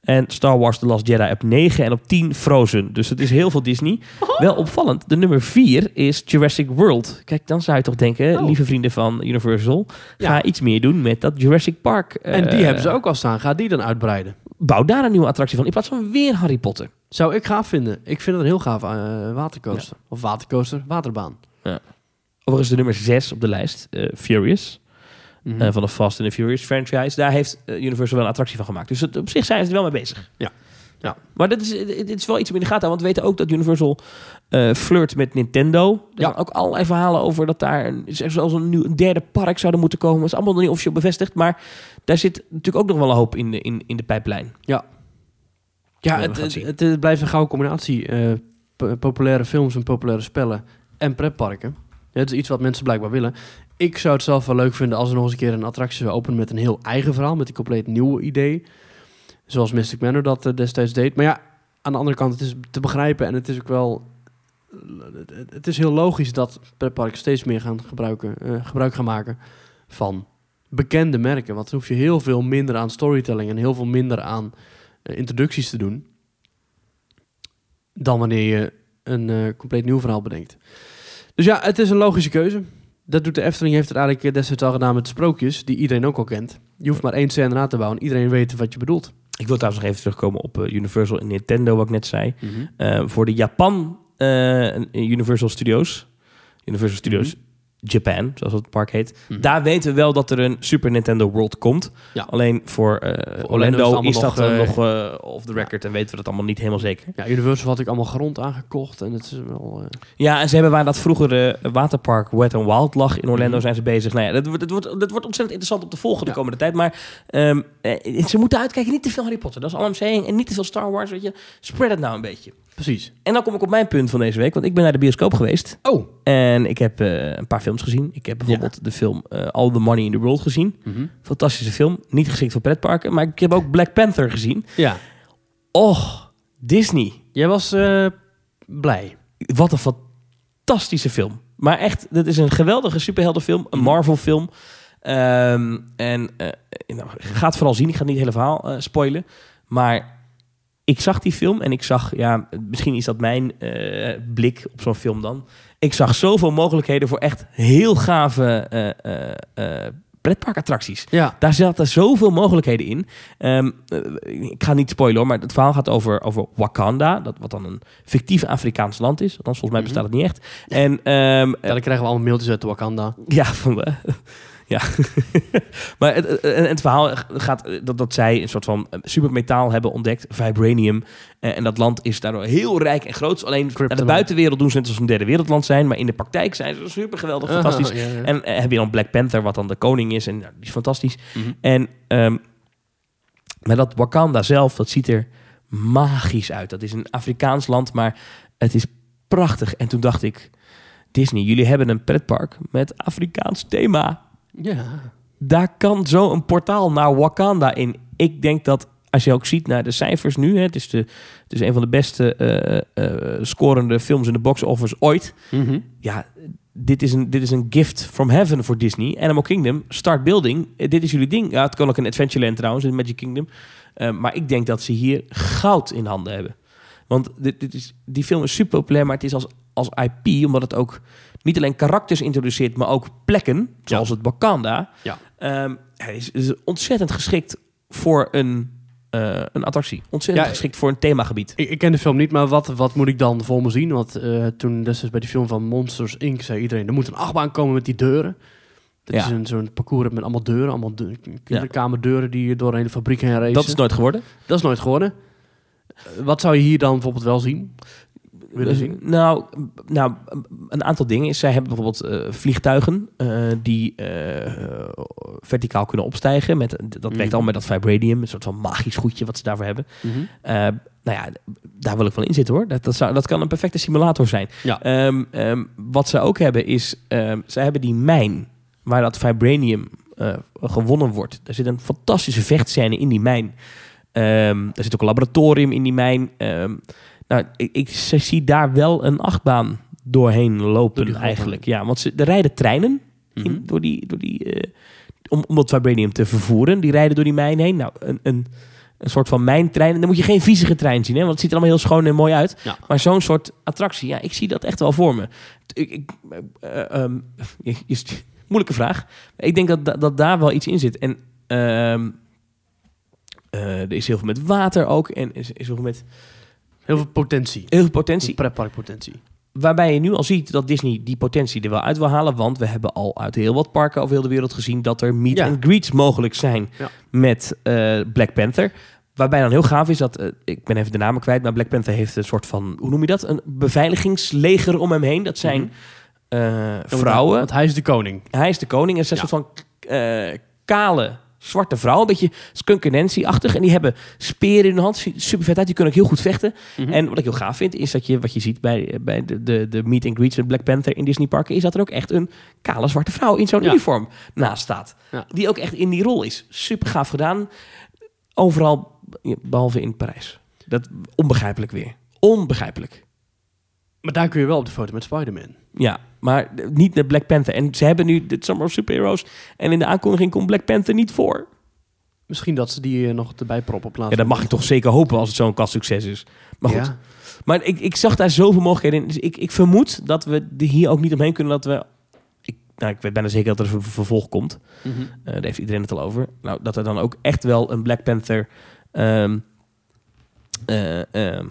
en Star Wars The Last Jedi op 9 en op 10 Frozen. Dus het is heel veel Disney. Wel opvallend, de nummer 4 is Jurassic World. Kijk, dan zou je toch denken, Oh. lieve vrienden van Universal, Ja. ga iets meer doen met dat Jurassic Park. en die eh, hebben ze ook al staan. Ga die dan uitbreiden? Bouw daar een nieuwe attractie van, in plaats van weer Harry Potter. Zou ik gaaf vinden. Ik vind het een heel gaaf eh, watercoaster. Of watercoaster, waterbaan. Overigens de nummer 6 op de lijst, eh, Furious. Mhm. eh, van de Fast and the Furious franchise. Daar heeft Universal wel een attractie van gemaakt. Dus het, op zich zijn ze er wel mee bezig. Ja. Ja. Maar dit is, dit is wel iets om in de gaten. Want we weten ook dat Universal flirt met Nintendo. Er Ja. zijn ook allerlei verhalen over dat daar een, zelfs een, nieuw, een derde park zouden moeten komen. Dat is allemaal nog niet officieel bevestigd. Maar daar zit natuurlijk ook nog wel een hoop in de, in, in de pijplijn. ja, we het, gaan het, zien. het, het blijft een gouden combinatie. eh, populaire films en populaire spellen en pretparken. Ja, het is iets wat mensen blijkbaar willen. Ik zou het zelf wel leuk vinden als er nog eens een keer een attractie zou openen met een heel eigen verhaal, met een compleet nieuw idee. Zoals Mystic Manor dat eh, destijds deed. Maar ja, aan de andere kant, het is te begrijpen en het is ook wel... het- Het is heel logisch dat pretparken steeds meer gaan gebruiken, eh, gebruik gaan maken van bekende merken. Want dan hoef je heel veel minder aan storytelling en heel veel minder aan eh, introducties te doen. Dan wanneer je een eh, compleet nieuw verhaal bedenkt. Dus ja, het is een logische keuze. Dat doet de Efteling, heeft het eigenlijk eh, destijds al gedaan met sprookjes, die iedereen ook al kent. Je hoeft maar één scène na te bouwen en iedereen weet wat je bedoelt. Ik wil trouwens nog even terugkomen op Universal en Nintendo, wat ik net zei. Eh, voor de Japan Universal Studios. Universal Studios Japan, zoals het park heet. Mhm. Daar weten we wel dat er een Super Nintendo World komt. Ja. Alleen voor, eh, Orlando Orlando, is dat nog, eh, eh, nog off the record en weten we dat allemaal niet helemaal zeker. Ja, Universal had ik allemaal grond aangekocht en het is wel... Ja, en ze hebben waar dat vroegere waterpark Wet n Wild lag in Orlando Mhm. zijn ze bezig. Nou ja, dat, wordt- dat, wordt, dat wordt ontzettend interessant om te volgen de komende tijd. Maar eh, ze moeten uitkijken, niet te veel Harry Potter. Dat is I'm saying. En niet te veel Star Wars, weet je. Spread het nou een beetje. Precies. En dan kom ik op mijn punt van deze week. Want ik ben naar de bioscoop geweest. Oh. En ik heb eh, een paar films gezien. Ik heb bijvoorbeeld de film eh, All the Money in the World gezien. Fantastische film. Niet geschikt voor pretparken. Maar ik heb ook Black Panther gezien. Ja. Och, Disney. Jij was eh, blij. Wat een fantastische film. Maar echt, dit is een geweldige superheldenfilm. Een Mhm. Marvel film. Ehm, en nou, ga het vooral zien. Ik ga niet het hele verhaal spoilen. Maar ik zag die film en ik zag... Ja, misschien is dat mijn eh, blik op zo'n film dan. Ik zag zoveel mogelijkheden voor echt heel gave eh, eh, pretparkattracties. Ja. Daar zaten zoveel mogelijkheden in. Ehm, eh, ik ga niet spoilen hoor, maar het verhaal gaat over, over Wakanda. Dat, wat dan een fictief Afrikaans land is. Althans, volgens mij bestaat het niet echt. En ehm, ja, dan krijgen we allemaal mailtjes uit Wakanda. ja, van de, ja. maar het, het, het verhaal gaat dat, dat zij een soort van eh, supermetaal hebben ontdekt, vibranium. Eh, en dat land is daardoor heel rijk en groot. Alleen naar de buitenwereld doen ze net als een derde wereldland zijn. Maar in de praktijk zijn ze super geweldig, fantastisch. Ja, ja. En eh, heb je dan Black Panther, wat dan de koning is. En nou, die is fantastisch. Mhm. En ehm, maar dat Wakanda zelf, dat ziet er magisch uit. Dat is een Afrikaans land, maar het is prachtig. En toen dacht ik, Disney, jullie hebben een pretpark met Afrikaans thema. Ja. Daar kan zo een portaal naar Wakanda in. Ik denk dat als je ook ziet naar de cijfers nu, hè, het, is de, het is een van de beste eh, eh, scorende films in de box office ooit. Mhm. Ja, dit is, een, dit is een gift from heaven voor Disney. Animal Kingdom, start building. Eh, dit is jullie ding. Ja, het kan ook een Adventureland trouwens, in Magic Kingdom. Eh, maar ik denk dat ze hier goud in handen hebben. Want dit, dit is, die film is super populair, maar het is als, als IP, omdat het ook niet alleen karakters introduceert, maar ook plekken, zoals het Wakanda. Ja. Ehm, hij is, is ontzettend geschikt voor een, eh, een attractie. Ontzettend Ja, geschikt voor een themagebied. Ik, ik ken de film niet, maar wat, wat moet ik dan voor me zien? Want eh, toen destijds bij die film van Monsters Inc. zei iedereen... er moet een achtbaan komen met die deuren. Dat Ja. is een, zo'n parcours met allemaal deuren. Allemaal de, kinderkamerdeuren die door een hele fabriek heen racen. Dat is nooit geworden. Dat is nooit geworden. Wat zou je hier dan bijvoorbeeld wel zien? Willen zien? Nou, nou, een aantal dingen is, zij hebben bijvoorbeeld eh, vliegtuigen eh, die eh, verticaal kunnen opstijgen. Met, dat werkt Mhm. al met dat vibranium, een soort van magisch goedje wat ze daarvoor hebben. Mhm. Nou ja, daar wil ik wel in zitten hoor. Dat, dat, zou, dat kan een perfecte simulator zijn. Ja. Ehm, ehm, wat ze ook hebben is, ehm ze hebben die mijn waar dat vibranium gewonnen wordt. Er zit een fantastische vechtscène in die mijn. Er zit ook een laboratorium in die mijn. Nou, ik, ik zie daar wel een achtbaan doorheen lopen Door eigenlijk. Ja, want ze, er rijden treinen in, Mhm. door die, door die, eh, om, om dat vibranium te vervoeren. Die rijden door die mijn heen. Nou, een, een, een soort van mijntrein. En dan moet je geen viezige trein zien, hè, want het ziet er allemaal heel schoon en mooi uit. Ja. Maar zo'n soort attractie, ja, ik zie dat echt wel voor me. Ik, ik, eh, ehm, moeilijke vraag. Ik denk dat, dat, dat daar wel iets in zit. En ehm, eh, er is heel veel met water ook. En is, is heel veel met Heel veel potentie. heel veel potentie. Pretparkpotentie. Waarbij je nu al ziet dat Disney die potentie er wel uit wil halen. Want we hebben al uit heel wat parken over heel de wereld gezien... dat er meet and greets mogelijk zijn met eh, Black Panther. Waarbij dan heel gaaf is dat... eh, ik ben even de namen kwijt, maar Black Panther heeft een soort van... hoe noem je dat? Een beveiligingsleger om hem heen. Dat zijn Mhm. eh, vrouwen. Want hij is de koning. Hij is de koning en ze zijn Ja. een soort van eh, kale zwarte vrouw. Een beetje Skunk Nancy-achtig. En die hebben speren in hun hand. Super vet uit. Die kunnen ook heel goed vechten. Mhm. En wat ik heel gaaf vind, is dat je wat je ziet bij, bij de, de, de meet and greets met Black Panther in Disney parken, is dat er ook echt een kale zwarte vrouw in zo'n Ja. uniform naast staat. Ja. Die ook echt in die rol is. Super gaaf gedaan. Overal, behalve in Parijs. Dat onbegrijpelijk weer. Onbegrijpelijk. Maar daar kun je wel op de foto met Spider-Man. Ja, maar niet met Black Panther. En ze hebben nu de Summer of Superheroes. En in de aankondiging komt Black Panther niet voor. Misschien dat ze die eh, nog erbij proppen op plaats Ja, dat mag ik toch zeker hopen als het zo'n kastsucces is. Maar goed, Ja. Maar ik, ik zag daar zoveel mogelijkheden in. Dus ik, ik vermoed dat we er hier ook niet omheen kunnen dat we... Ik, nou, ik weet bijna zeker dat er een ver- vervolg komt. Eh, daar heeft iedereen het al over. Nou, dat er dan ook echt wel een Black Panther... ehm, eh, ehm,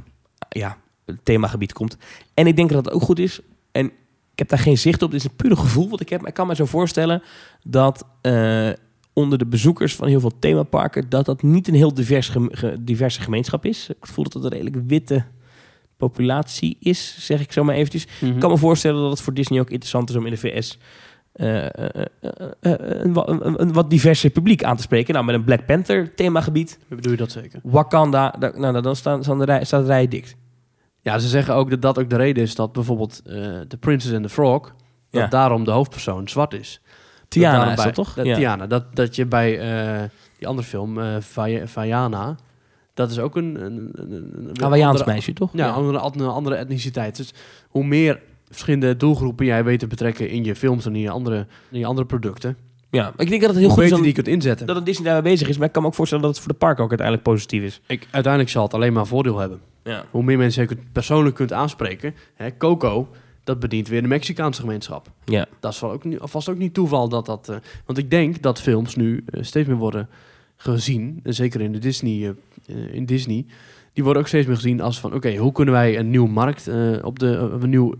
ja, themagebied komt. En ik denk dat dat ook goed is. En ik heb daar geen zicht op. Dit is een pure gevoel wat ik heb. Maar ik kan me zo voorstellen dat... eh, onder de bezoekers van heel veel themaparken... dat dat niet een heel divers diverse gemeenschap is. Ik voel dat het een redelijk witte populatie is, zeg ik zo maar eventjes. Mhm. Ik kan me voorstellen dat het voor Disney ook interessant is om in de VS... eh, eh, een, wa- een, een wat diverser publiek aan te spreken. Nou, met een Black Panther themagebied, bedoel je dat zeker? Wakanda, daar, nou, dan staan, staan de rij, staat de rij dicht. Ja, ze zeggen ook dat dat ook de reden is dat bijvoorbeeld eh The Princess and the Frog... dat Ja. daarom de hoofdpersoon zwart is. Tiana daarom is bij- dat toch? Dat, Ja. Tiana. Dat, dat je bij eh, die andere film, Vaiana... dat is ook een... een, een, een- een andere- meisje, toch? Ja, Andere, andere, andere etniciteit. Dus hoe meer verschillende doelgroepen jij weet te betrekken in je films en in je andere, in je andere producten... ja. Ik denk dat het heel goed is die je kunt inzetten. dat het Disney daarmee bezig is. Maar ik kan me ook voorstellen dat het voor de park ook uiteindelijk positief is. Ik, uiteindelijk zal het alleen maar voordeel hebben. Ja. Hoe meer mensen je kunt, persoonlijk kunt aanspreken. Hè, Coco, dat bedient weer de Mexicaanse gemeenschap. Ja. Dat is wel ook, vast ook niet toeval dat dat... eh, want ik denk dat films nu eh, steeds meer worden gezien. en zeker in, de Disney, eh, in Disney. Die worden ook steeds meer gezien als van... Oké, hoe kunnen wij een nieuw markt op de... een, nieuw,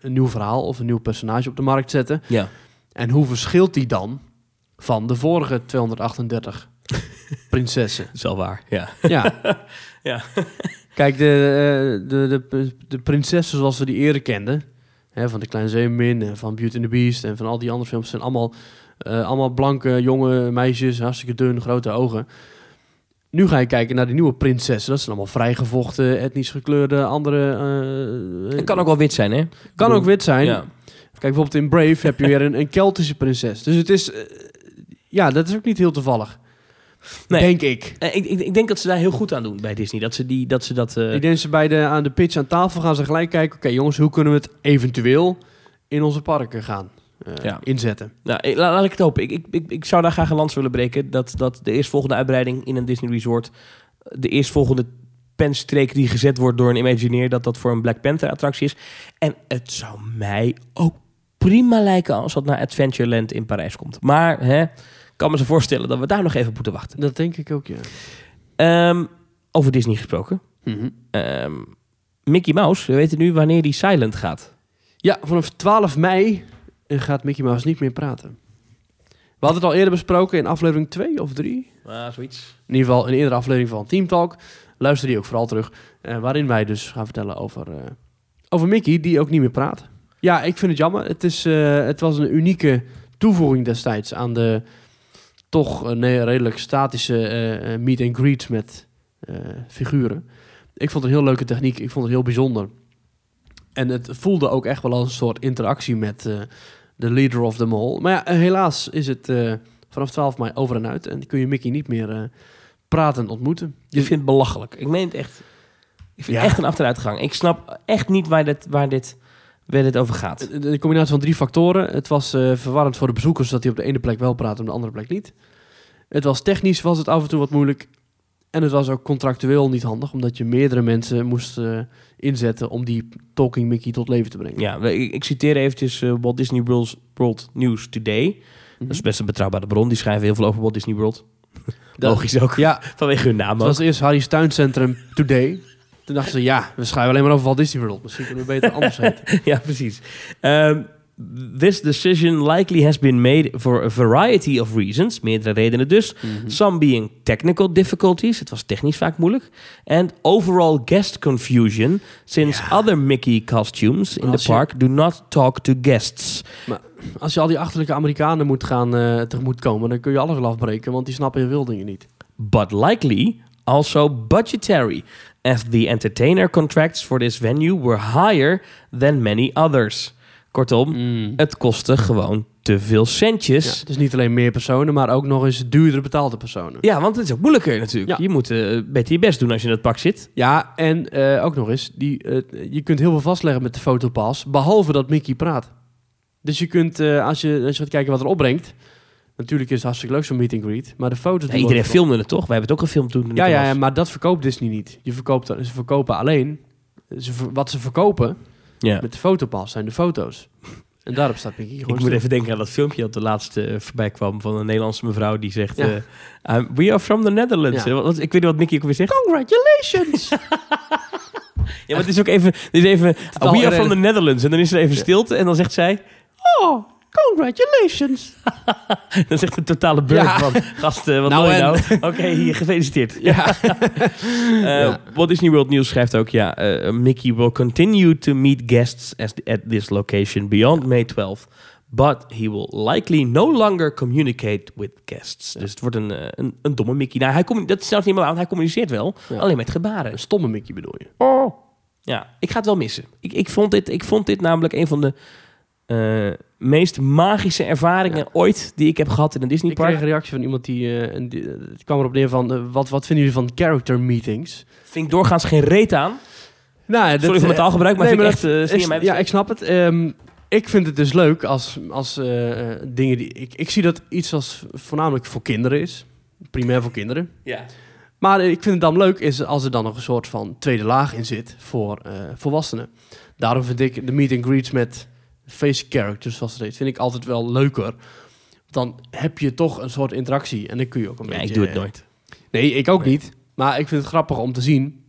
een nieuw verhaal of een nieuw personage op de markt zetten. Ja. En hoe verschilt die dan van de vorige 238 prinsessen? Dat is wel waar. Ja. Ja. Ja. Kijk, de, eh, de, de, de prinsessen zoals we die eerder kenden... Hè, van de Kleine Zeemermin en van Beauty and the Beast... en van al die andere films... zijn allemaal, eh, allemaal blanke, jonge meisjes... hartstikke dun, grote ogen. Nu ga je kijken naar die nieuwe prinsessen. Dat zijn allemaal vrijgevochten, etnisch gekleurde, andere... eh, Het kan ook wel wit zijn, hè? kan ook wit zijn. Ja. Kijk, bijvoorbeeld in Brave heb je weer een, een Keltische prinses. Dus het is... ja, dat is ook niet heel toevallig. Nee. Denk ik. Eh, Ik, ik, ik denk dat ze daar heel goed aan doen bij Disney. Dat ze, die, dat, ze dat... eh, Ik denk ze bij de, aan de pitch aan tafel gaan ze gelijk kijken... oké jongens, hoe kunnen we het eventueel in onze parken gaan eh, Ja. inzetten? Nou, ik- laat, laat ik het hopen. Ik, ik, ik, ik zou daar graag een lans willen breken. Dat, dat de eerstvolgende uitbreiding in een Disney Resort... de eerstvolgende penstreek die gezet wordt door een Imagineer... dat dat voor een Black Panther attractie is. En het zou mij ook prima lijken... als dat naar Adventureland in Parijs komt. Maar hè, kan me zo voorstellen dat we daar nog even op moeten wachten. Dat denk ik ook, ja. Ehm, over Disney gesproken. Mhm. Ehm, Mickey Mouse, we weten nu wanneer die silent gaat. Ja, vanaf 12 mei gaat Mickey Mouse niet meer praten. We hadden het al eerder besproken in aflevering 2 of 3. Ah, zoiets. In ieder geval een eerdere aflevering van Team Talk. Luister die ook vooral terug. eh, waarin wij dus gaan vertellen over, eh, over Mickey, die ook niet meer praat. Ja, ik vind het jammer. Het, is, eh, het was een unieke toevoeging destijds aan de toch eh, nee, redelijk statische eh, eh, meet and greets met eh, figuren. Ik vond het een heel leuke techniek. Ik vond het heel bijzonder. En het voelde ook echt wel als een soort interactie met eh, de leader of them all. Maar ja, eh, helaas is het eh, vanaf 12 mei over en uit. En kun je Mickey niet meer eh pratend ontmoeten. Ik vind het belachelijk. Ik meen het echt. Ik vind Ja. het echt een achteruitgang. Ik snap echt niet waar dit, waar dit, waar dit over gaat. De- De combinatie van drie factoren. Het was eh, verwarrend voor de bezoekers dat hij op de ene plek wel praat en op de andere plek niet. Het was technisch was het af en toe wat moeilijk. En het was ook contractueel niet handig, omdat je meerdere mensen moest eh, inzetten om die Talking Mickey tot leven te brengen. Ja, ik, ik citeer eventjes eh, Walt Disney World, World News Today. Mhm. Dat is best een betrouwbare bron. Die schrijven heel veel over Walt Disney World. Dat- Logisch ook. Ja, Vanwege hun naam het was eerst Harry's Tuincentrum Today. Toen dachten ze, ja, we schrijven alleen maar over Walt Disney World. Misschien kunnen we beter anders heten. ja, precies. Um, this decision likely has been made for a variety of reasons. Meerdere redenen dus. Some being technical difficulties. Het was technisch vaak moeilijk. And overall guest confusion. Since Ja. other Mickey costumes in the je- park do not talk to guests. Als je al die achterlijke Amerikanen moet gaan eh tegemoet komen, dan kun je alles afbreken, want die snappen heel veel dingen niet. But likely also budgetary. As the entertainer contracts for this venue were higher than many others. Kortom, het kostte gewoon te veel Ja, centjes. het is niet alleen meer personen, maar ook nog eens duurder betaalde personen. Ja, want het is ook moeilijker natuurlijk. Ja. Je moet eh, beter je best doen als je in het pak zit. Ja, en eh, ook nog eens, die, eh, je kunt heel veel vastleggen met de fotopas, behalve dat Mickey praat. Dus je kunt, als, je, als je gaat kijken wat er opbrengt, natuurlijk is het hartstikke leuk zo'n meet and greet, maar de foto's... Ja, die iedereen worden filmde het toch? Wij hebben het ook gefilmd toen. Ja, ja, ja, maar dat verkoopt Disney niet. Je verkoopt, ze verkopen alleen, ze, ver- wat ze verkopen Ja. met de fotopas zijn de foto's. En daarop staat Mickey gewoon Ik moet stil. even denken aan dat filmpje dat de laatste eh, voorbij kwam van een Nederlandse mevrouw die zegt: Ja. eh, I'm- We are from the Netherlands. Ja. Eh, wat- ik weet niet wat Mickey ook weer zegt. Congratulations! Ja, maar het is ook even: het is even Totaal We are from the Netherlands. En dan is er even stilte en dan zegt zij: oh, congratulations! Dan zegt de totale beurt Ja. van... Gast, eh, wat Nou en? nou? Oké, hier, gefeliciteerd. Ja. Eh, Ja. Walt Disney World News schrijft ook... Ja, eh, Mickey will continue to meet guests as at this location beyond May 12. But he will likely no longer communicate with guests. Dus het wordt een, een, een domme Mickey. Nou, hij commu- dat is zelfs niet meer aan. Hij communiceert wel, alleen met gebaren. Een stomme Mickey bedoel je? Ja, ik ga het wel missen. Ik, ik, vond, dit, ik vond dit namelijk een van de meest magische ervaringen Ja. ooit die ik heb gehad in een Ik Disneypark. kreeg een reactie van iemand die... eh, en die- het kwam erop neer van... eh, wat, wat vinden jullie van character meetings? Vind ik doorgaans geen reet aan. Nou, Sorry voor mijn taalgebruik, maar nee, vind ik maar echt... eh, mij ja, ik snap het. Ehm, ik vind het dus leuk als, als eh, eh, dingen die... Ik, ik zie dat iets als voornamelijk voor kinderen is. Primair voor kinderen. Ja. Maar ik vind het dan leuk is als er dan nog een soort van tweede laag in zit voor eh, volwassenen. Daarom vind ik de meet and greets met face characters, zoals het heet, vind ik altijd wel leuker. Dan heb je toch een soort interactie en dan kun je ook een Ja, beetje... ik doe het nooit. Nee, ik ook Nee. niet. Maar ik vind het grappig om te zien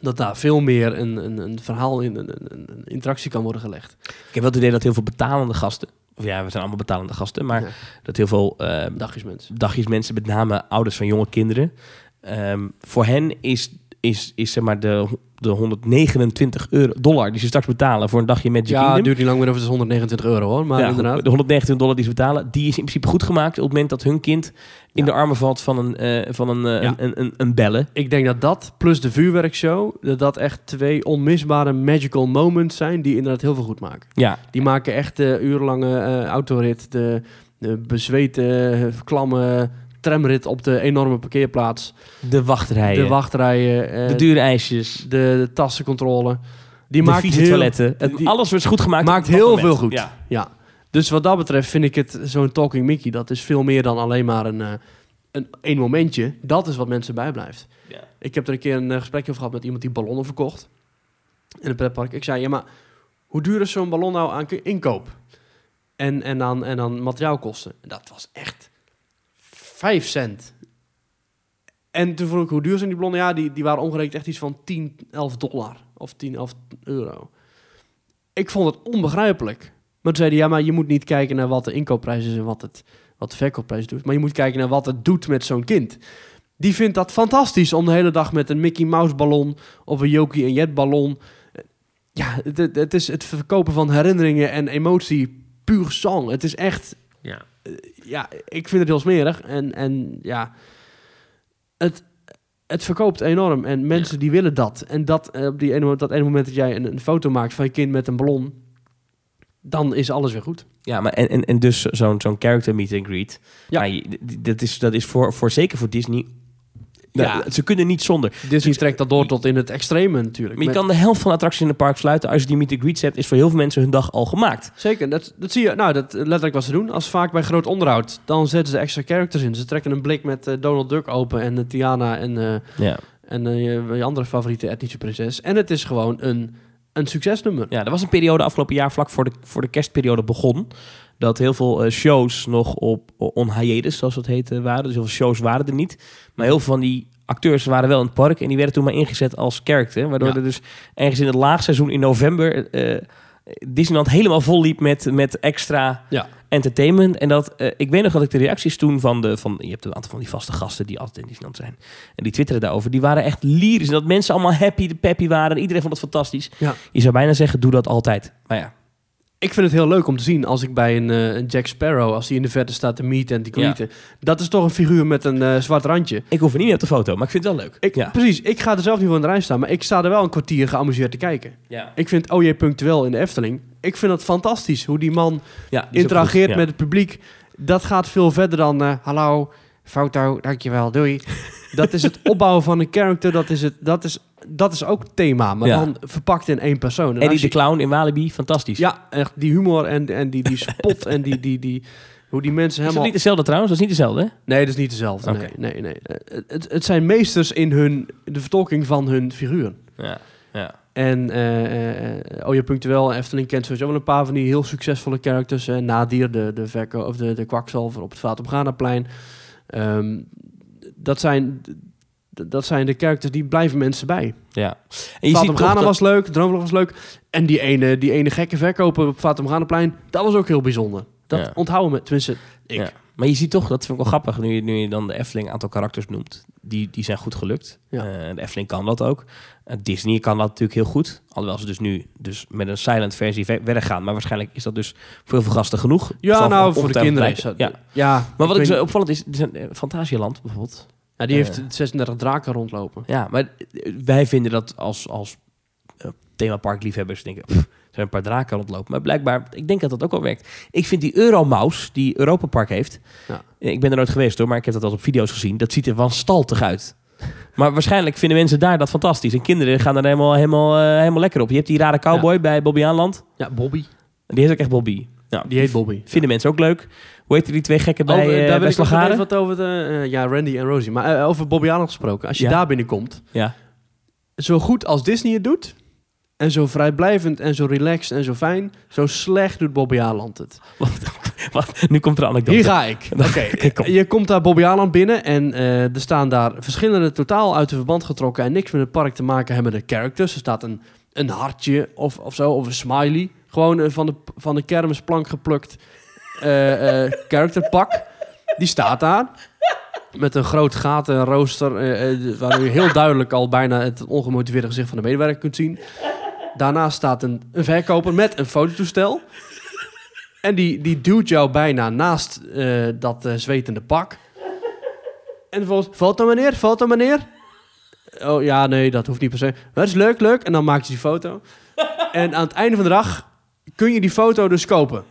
dat daar veel meer een, een, een verhaal in, een, een, een interactie kan worden gelegd. Ik heb wel het idee dat heel veel betalende gasten... Of ja, we zijn allemaal betalende gasten. Maar Ja, dat heel veel eh, dagjes mensen. dagjes mensen, met name ouders van jonge kinderen... ehm, voor hen is, is, is zeg maar de, de 129 euro, dollar die ze straks betalen... voor een dagje Magic Ja, Kingdom... het duurt niet lang meer over, het is 129 euro hoor. Maar Ja, inderdaad. De 129 dollar die ze betalen, die is in principe goed gemaakt... op het moment dat hun kind in Ja. de armen valt van een, eh, van een, eh, Ja. een, een, een bellen. Ik denk dat dat, plus de vuurwerkshow, dat dat echt twee onmisbare magical moments zijn die inderdaad heel veel goed maken. Ja, Die maken echt de urenlange eh, autorit, de, de bezweten, klamme tramrit op de enorme parkeerplaats, de wachtrijen, de wachtrijen, eh, de dure ijsjes... de, de tassencontrole. Die de maakt vieze heel, toiletten. Het- die- alles wordt goed gemaakt. maakt heel moment. veel goed. Ja. Ja. Dus wat dat betreft vind ik het zo'n Talking Mickey, dat is veel meer dan alleen maar een, eh, een één momentje. Dat is wat mensen bijblijft. Ja. Ik heb er een keer een eh, gesprekje over gehad met iemand die ballonnen verkocht. In een pretpark. Ik zei, ja maar hoe duur is zo'n ballon nou aan inkoop? En, en, aan, en aan materiaalkosten? En dat was echt 5 cent. En toen vroeg ik, hoe duur zijn die blonden? Ja, die, die waren ongerekend echt iets van 10, 11 dollar. Of 10, 11 euro. Ik vond het onbegrijpelijk. Maar toen zei hij, ja, maar je moet niet kijken naar wat de inkoopprijs is en wat, het, wat de verkoopprijs doet. Maar je moet kijken naar wat het doet met zo'n kind. Die vindt dat fantastisch om de hele dag met een Mickey Mouse ballon of een Yoki en Jet ballon. Ja, het, het, is het verkopen van herinneringen en emotie puur song. Het is echt Ja. Ja, ik vind het heel smerig. En, en ja, het, het verkoopt enorm. En mensen die willen dat. En dat, eh, op die ene, moment- dat ene moment dat jij een, een foto maakt van je kind met een ballon, dan is alles weer goed. Ja, maar en, en, en dus zo'n zo'n character meet and greet. Ja. Ja. dat is, dat is voor, voor zeker voor Disney. Ja. Ze kunnen niet zonder. Disney trekt dat door tot in het extreme natuurlijk. Maar je kan de helft van de attracties in het park sluiten. Als je die meet and greets hebt, is voor heel veel mensen hun dag al gemaakt. Zeker, dat, dat zie je. Nou, dat letterlijk wat ze doen. Als vaak bij groot onderhoud, dan zetten ze extra characters in. Ze trekken een blik met eh, Donald Duck open en uh, Tiana en, eh, Ja. en je, je andere favoriete etnische prinses. En het is gewoon een, een succesnummer. Ja, er was een periode afgelopen jaar, vlak voor de, voor de kerstperiode begon, dat heel veel eh, shows nog op on hiatus, zoals dat heet, eh, waren. Dus heel veel shows waren er niet. Maar heel veel van die acteurs waren wel in het park en die werden toen maar ingezet als character. Waardoor Ja. er dus ergens in het laagseizoen in november eh, Disneyland helemaal vol liep met, met extra Ja. entertainment. En dat, ik weet nog dat ik de reacties toen van de, van, je hebt een aantal van die vaste gasten die altijd in Disneyland zijn. En die twitterden daarover. Die waren echt lyrisch. En dat mensen allemaal happy, de peppy waren. En iedereen vond het fantastisch. Ja. Je zou bijna zeggen, doe dat altijd. Maar ja, Ik vind het heel leuk om te zien als ik bij een, eh, een Jack Sparrow, als die in de verte staat te meeten en te Ja. greeten. Dat is toch een figuur met een eh, zwart randje. ik hoef er niet meer op de foto, maar ik vind het wel leuk. Ik, ja. Precies, ik ga er zelf niet voor in de rij staan, maar ik sta er wel een kwartier geamuseerd te kijken. Ja. Ik vind OJ Punctueel in de Efteling, ik vind het fantastisch hoe die man ja die interageert goed, met het publiek. Dat gaat veel verder dan, eh, hallo, foto, dankjewel, doei. dat is het opbouwen van een character, dat is, het, dat is, dat is ook thema, maar Ja. dan verpakt in één persoon. En Eddie als de je- Clown in Walibi, fantastisch. Ja, echt die humor en, en die, die spot en die, die, die, hoe die mensen Is dat helemaal... niet dezelfde trouwens? Dat is niet dezelfde, hè? Nee, dat is niet dezelfde. Nee, nee, nee. Eh, Het, het zijn meesters in hun, de vertolking van hun figuren. Ja. ja. En eh eh Oja Punctueel Efteling kent sowieso wel een paar van die heel succesvolle characters. Eh, Nadir, de, de, verko of de, de kwakzalver op het Vaat op Ghanaplein. Ehm, dat, zijn, dat zijn de characters die blijven mensen bij. ja. En je ziet Ghana dat- was leuk, Droomvlucht was leuk. En die ene, die ene gekke verkoper op op Ghanaplein, dat was ook heel bijzonder. Dat Ja. onthouden we, tenminste ik. Ja. Maar je ziet toch, dat vind ik wel grappig, nu je, nu je dan de Efteling een aantal karakters noemt. Die, die zijn goed gelukt. Ja. Eh, de Efteling kan dat ook. Eh, Disney kan dat natuurlijk heel goed. Alhoewel ze dus nu dus met een silent versie ver- verder gaan. Maar waarschijnlijk is dat dus voor heel veel gasten genoeg. Ja, Zal nou, voor de kinderen is dat... Ja. ja Maar wat ik zo opvallend is, zijn, eh, Fantasialand bijvoorbeeld. Ja, die heeft Eh. 36 draken rondlopen. Ja, maar wij vinden dat als, als themaparkliefhebbers denken... "Pff, zijn een paar draken rondlopen. Maar blijkbaar, ik denk dat dat ook wel werkt. Ik vind die Euromouse die Europa Park heeft... Ja. eh, Ik ben er nooit geweest hoor, maar ik heb dat al op video's gezien. Dat ziet er wanstaltig uit. Maar waarschijnlijk vinden mensen daar dat fantastisch. En kinderen gaan er helemaal, helemaal, eh, helemaal lekker op. Je hebt die rare cowboy bij Bobby Aanland. Ja, Bobby. Die heet ook echt Bobby. Nou, Die heet Bobby. Vinden mensen ook leuk. Hoe heet die twee gekken bij, eh daar bij wil ik nog wat over de, eh, ja, Randy en Rosie. Maar eh, over Bobby Allen gesproken. Als je Ja. daar binnenkomt, Ja. zo goed als Disney het doet, en zo vrijblijvend en zo relaxed en zo fijn, zo slecht doet Bobby Aland het. Wat? Nu komt er een anekdote. Hier ga ik. Oké, kom. je komt daar Bobby Aland binnen en eh, er staan daar verschillende totaal uit de verband getrokken en niks met het park te maken hebben de characters. Er staat een, een hartje of, of zo, of een smiley. Gewoon eh, van, de, van de kermisplank geplukt eh, characterpak. Die staat daar. Met een groot gatenrooster, eh, eh, waar u heel duidelijk al bijna het ongemotiveerde gezicht van de medewerker kunt zien. Daarnaast staat een, een verkoper met een fototoestel. En die, die duwt jou bijna naast eh, dat zwetende pak. En vervolgens, foto meneer, foto meneer. Oh ja, nee, dat hoeft niet per se. Dat is leuk, leuk. En dan maakt je die foto. en aan het einde van de dag kun je die foto dus kopen.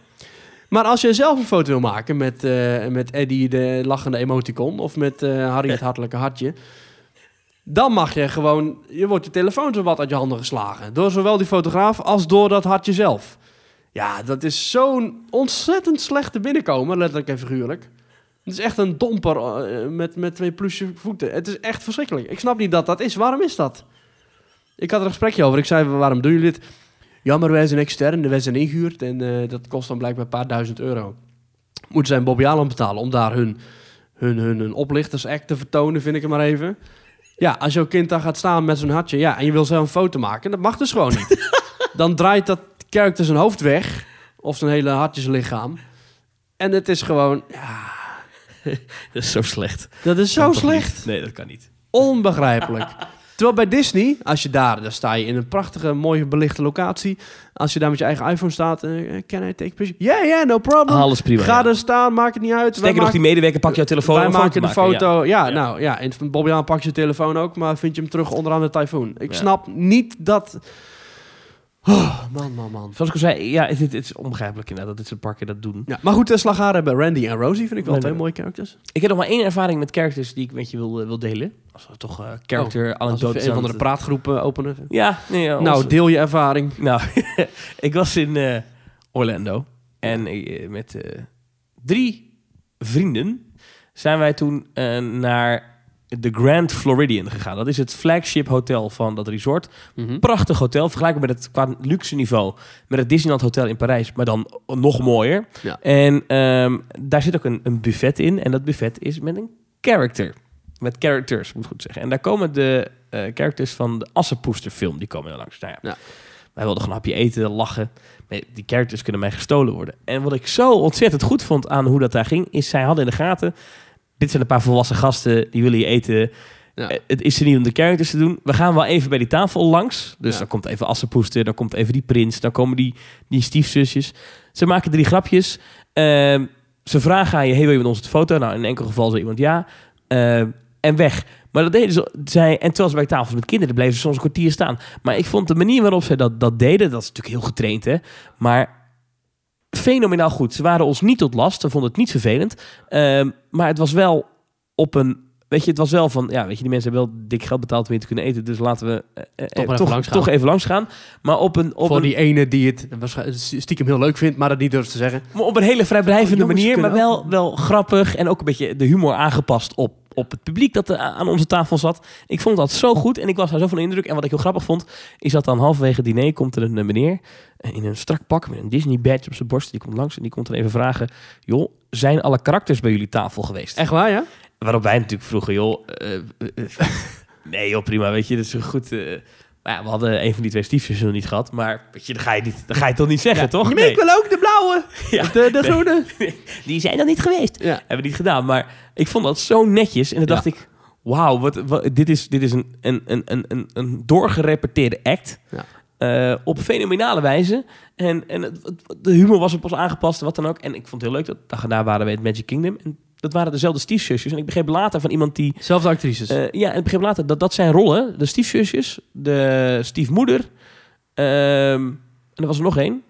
Maar als je zelf een foto wil maken met, eh, met Eddie de lachende emoticon... of met eh, Harry het hartelijke hartje... dan mag je gewoon... je wordt je telefoon zo wat uit je handen geslagen. Door zowel die fotograaf als door dat hartje zelf. Ja, dat is zo'n ontzettend slechte binnenkomen, letterlijk en figuurlijk. Het is echt een domper eh, met, met twee plusje voeten. Het is echt verschrikkelijk. Ik snap niet dat dat is. Waarom is dat? Ik had er een gesprekje over. Ik zei, waarom doen jullie dit? Ja, maar wij zijn extern, wij zijn ingehuurd en eh, dat kost dan blijkbaar een paar duizend euro. Moeten zij een Bobby Allen betalen om daar hun hun, hun, hun oplichtersact te vertonen, vind ik het maar even. Ja, als jouw kind daar gaat staan met zo'n hartje, ja, en je wil zo een foto maken, dat mag dus gewoon niet. Dan draait dat character zijn hoofd weg, of zijn hele hartjeslichaam. En het is gewoon, ja, Dat is zo slecht. dat is zo slecht. Nee, dat kan niet. Onbegrijpelijk. Terwijl bij Disney, als je daar, daar sta je in een prachtige, mooie belichte locatie. Als je daar met je eigen iPhone staat, eh, can I take a picture? Yeah, yeah, no problem. Alles prima. Ga ja. er staan, maak het niet uit. Sterker nog, die medewerker pakt jouw telefoon Wij maken de maken, foto. Ja, Ja. nou ja, in Bobby aan pak je telefoon ook, maar vind je hem terug onderaan de tyfoon. Ik snap niet dat. Oh, man, man, man. Zoals ik al zei, ja, het, is onbegrijpelijk inderdaad dat dit soort parken dat doen. Ja, maar goed, de slagaren hebben Randy en Rosie, vind ik wel Nee, twee nee. mooie characters. Ik heb nog maar één ervaring met characters die ik met je wil, eh, wil delen. Als we toch eh character we anekdotes een van de praatgroepen openen. Ja, nee, ja, Nou, deel je ervaring. Nou, ik was in eh, Orlando en eh, met eh, drie vrienden zijn wij toen eh, naar de Grand Floridian gegaan. Dat is het flagship hotel van dat resort. Mhm. Prachtig hotel, vergelijkbaar met het qua luxe niveau met het Disneyland Hotel in Parijs, maar dan nog mooier. Ja. En ehm, daar zit ook een, een buffet in en dat buffet is met een character. Met characters, moet ik goed zeggen. En daar komen de eh, characters van de Assepoester film, die komen er langs. Nou ja, Ja. wij wilden gewoon een hapje eten, lachen. Die characters kunnen mij gestolen worden. En wat ik zo ontzettend goed vond aan hoe dat daar ging, is zij hadden in de gaten... Dit zijn een paar volwassen gasten, die willen je eten. Ja. Eh, Het is er niet om de characters te doen. We gaan wel even bij die tafel langs. Dus Ja. dan komt even Assepoester, dan komt even die prins, dan komen die, die stiefzusjes. Ze maken drie grapjes. Ehm, ze vragen aan je, hey, wil je met ons de foto? Nou, in enkel geval zei iemand ja. Ehm, en weg. Maar dat deden ze, zij, en terwijl ze bij tafels met kinderen bleven ze soms een kwartier staan. Maar ik vond de manier waarop zij dat, dat deden, dat is natuurlijk heel getraind, hè. Maar fenomenaal goed. Ze waren ons niet tot last, ze vonden het niet vervelend. Ehm, maar het was wel op een... Weet je, het was wel van... Ja, weet je, die mensen hebben wel dik geld betaald om hier te kunnen eten. Dus laten we eh, eh, Toch even toch, langs gaan. toch even langs gaan. Maar op een, op Voor een, die ene die het waarschijnlijk stiekem heel leuk vindt, maar dat niet durft te zeggen. maar op een hele vrijblijvende Oh, manier. Maar wel, wel grappig. En ook een beetje de humor aangepast op, op het publiek dat er aan onze tafel zat. Ik vond dat zo goed. En ik was daar zo van indruk. En wat ik heel grappig vond, is dat dan halverwege het diner komt er een eh, meneer eh, in een strak pak met een Disney badge op zijn borst. Die komt langs en die komt dan even vragen: joh, zijn alle karakters bij jullie tafel geweest? Echt waar, ja? Waarop wij natuurlijk vroegen, joh, eh, nee joh, prima, weet je, dat is goed. Maar ja, we hadden een van die twee stiefjes nog niet gehad, maar weet je, dat ga je, niet, dat ga je toch niet zeggen, toch? Nee, Nee. ik wil ook de blauwe. Ja. De, de groene. Die zijn dan niet geweest. Ja. Hebben we niet gedaan, maar ik vond dat zo netjes. En dan dacht ik, wauw, wat, wat, dit is, dit is een, een, een, een, een, een doorgerepeteerde act. Ja. eh, op fenomenale wijze. En, en het- het- de humor was op ons aangepast, wat dan ook. En ik vond het heel leuk, dat daarna waren we het Magic Kingdom. En dat waren dezelfde stiefzusjes. En ik begreep later van iemand die... Zelfde actrices. eh, ja, en ik begreep later dat dat zijn rollen. De stiefzusjes, de stiefmoeder. ehm, en er was er nog één.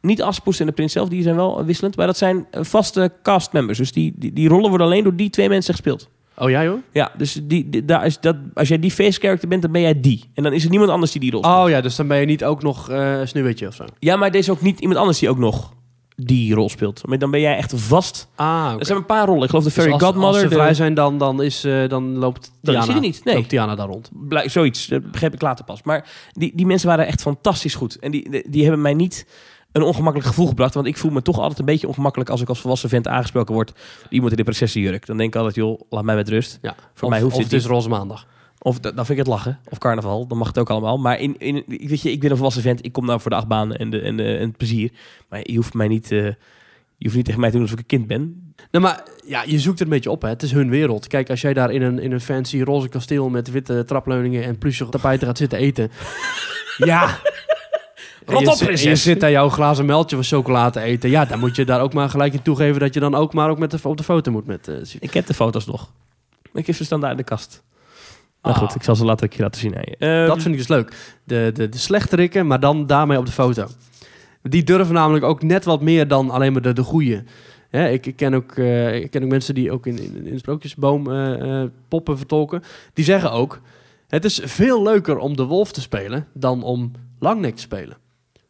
Niet Aspoes en de prins zelf, die zijn wel wisselend. Maar dat zijn vaste castmembers. Dus die, die, die rollen worden alleen door die twee mensen gespeeld. oh ja, joh? Ja, dus die, die- daar is dat, als jij die face character bent, dan ben jij die. En dan is er niemand anders die die rol speelt. Oh ja, dus dan ben je niet ook nog eh sneeuwwitje of zo. Ja, maar er is ook niet iemand anders die ook nog die rol speelt. Maar dan ben jij echt vast. Ah. Er zijn een paar rollen. Ik geloof de Dus Fairy als, Godmother. als ze de- vrij zijn, dan, dan, is, eh, dan loopt Dan Tiana, is hij er niet, nee. loopt Tiana daar rond. Blijk, zoiets, dat begreep ik later pas. Maar die, die mensen waren echt fantastisch goed. En die, die, hebben mij niet een ongemakkelijk gevoel gebracht. Want ik voel me toch altijd een beetje ongemakkelijk als ik als volwassen vent aangesproken word. Iemand in de prinsessenjurk. Dan denk ik altijd, joh, laat mij met rust. Ja. Voor of, mij hoeft of dit het is niet. roze maandag. Of da- dan vind ik het lachen. Of carnaval. Dan mag het ook allemaal. Maar in, in, ik- weet je, ik ben een volwassen vent. Ik kom nou voor de achtbaan en, de, en, de, en het plezier. Maar je hoeft mij niet... eh, je hoeft niet tegen mij te doen alsof ik een kind ben. Nou, maar ja, je zoekt het een beetje op, hè. Het is hun wereld. Kijk, als jij daar in een, in een fancy roze kasteel met witte trapleuningen en pluche tapijten gaat zitten eten. ja. Rot je op, Je prinses. zit daar jouw glazen melkje van chocola te eten. Ja, dan moet je daar ook maar gelijk in toegeven dat je dan ook maar ook met de, op de foto moet met... eh. Ik heb de foto's nog. Ik heb ze staan daar in de kast. Nou Ah. goed, ik zal ze later een keer laten zien aan je. Ehm, dat vind ik dus leuk. De, de, de slechterikken, maar dan daarmee op de foto. Die durven namelijk ook net wat meer dan alleen maar de, de goeie. Ik, ik, ken ook, eh, ik ken ook mensen die ook in, in, in sprookjesboom eh, eh, poppen vertolken. Die zeggen ook, het is veel leuker om de wolf te spelen dan om langnek te spelen.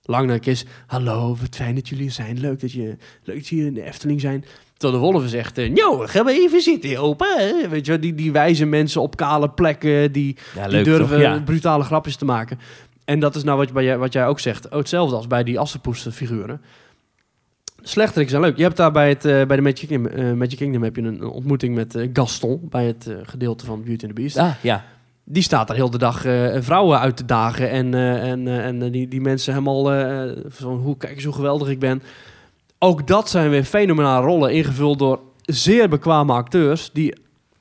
Langnek is, hallo, wat fijn dat jullie zijn. Leuk dat, je, leuk dat jullie in de Efteling zijn. Terwijl de is echt, eh, nou, gaan we even zitten, opa. hè?" Weet je, die, die wijze mensen op kale plekken, die, ja, die leuk durven? Ja. brutale grapjes te maken. En dat is nou wat, bij wat jij ook zegt. Oh, hetzelfde als bij die assenpoesten figuren. Slechterik zijn leuk. Je hebt daar bij, het, eh, bij de Magic Kingdom, eh, Magic Kingdom heb je een, ontmoeting met Gaston bij het gedeelte van Beauty and the Beast. Ah, ja. Die staat daar heel de dag vrouwen uit te dagen en, en, en die, die mensen helemaal van hoe kijk eens hoe geweldig ik ben. Ook dat zijn weer fenomenale rollen ingevuld door zeer bekwame acteurs die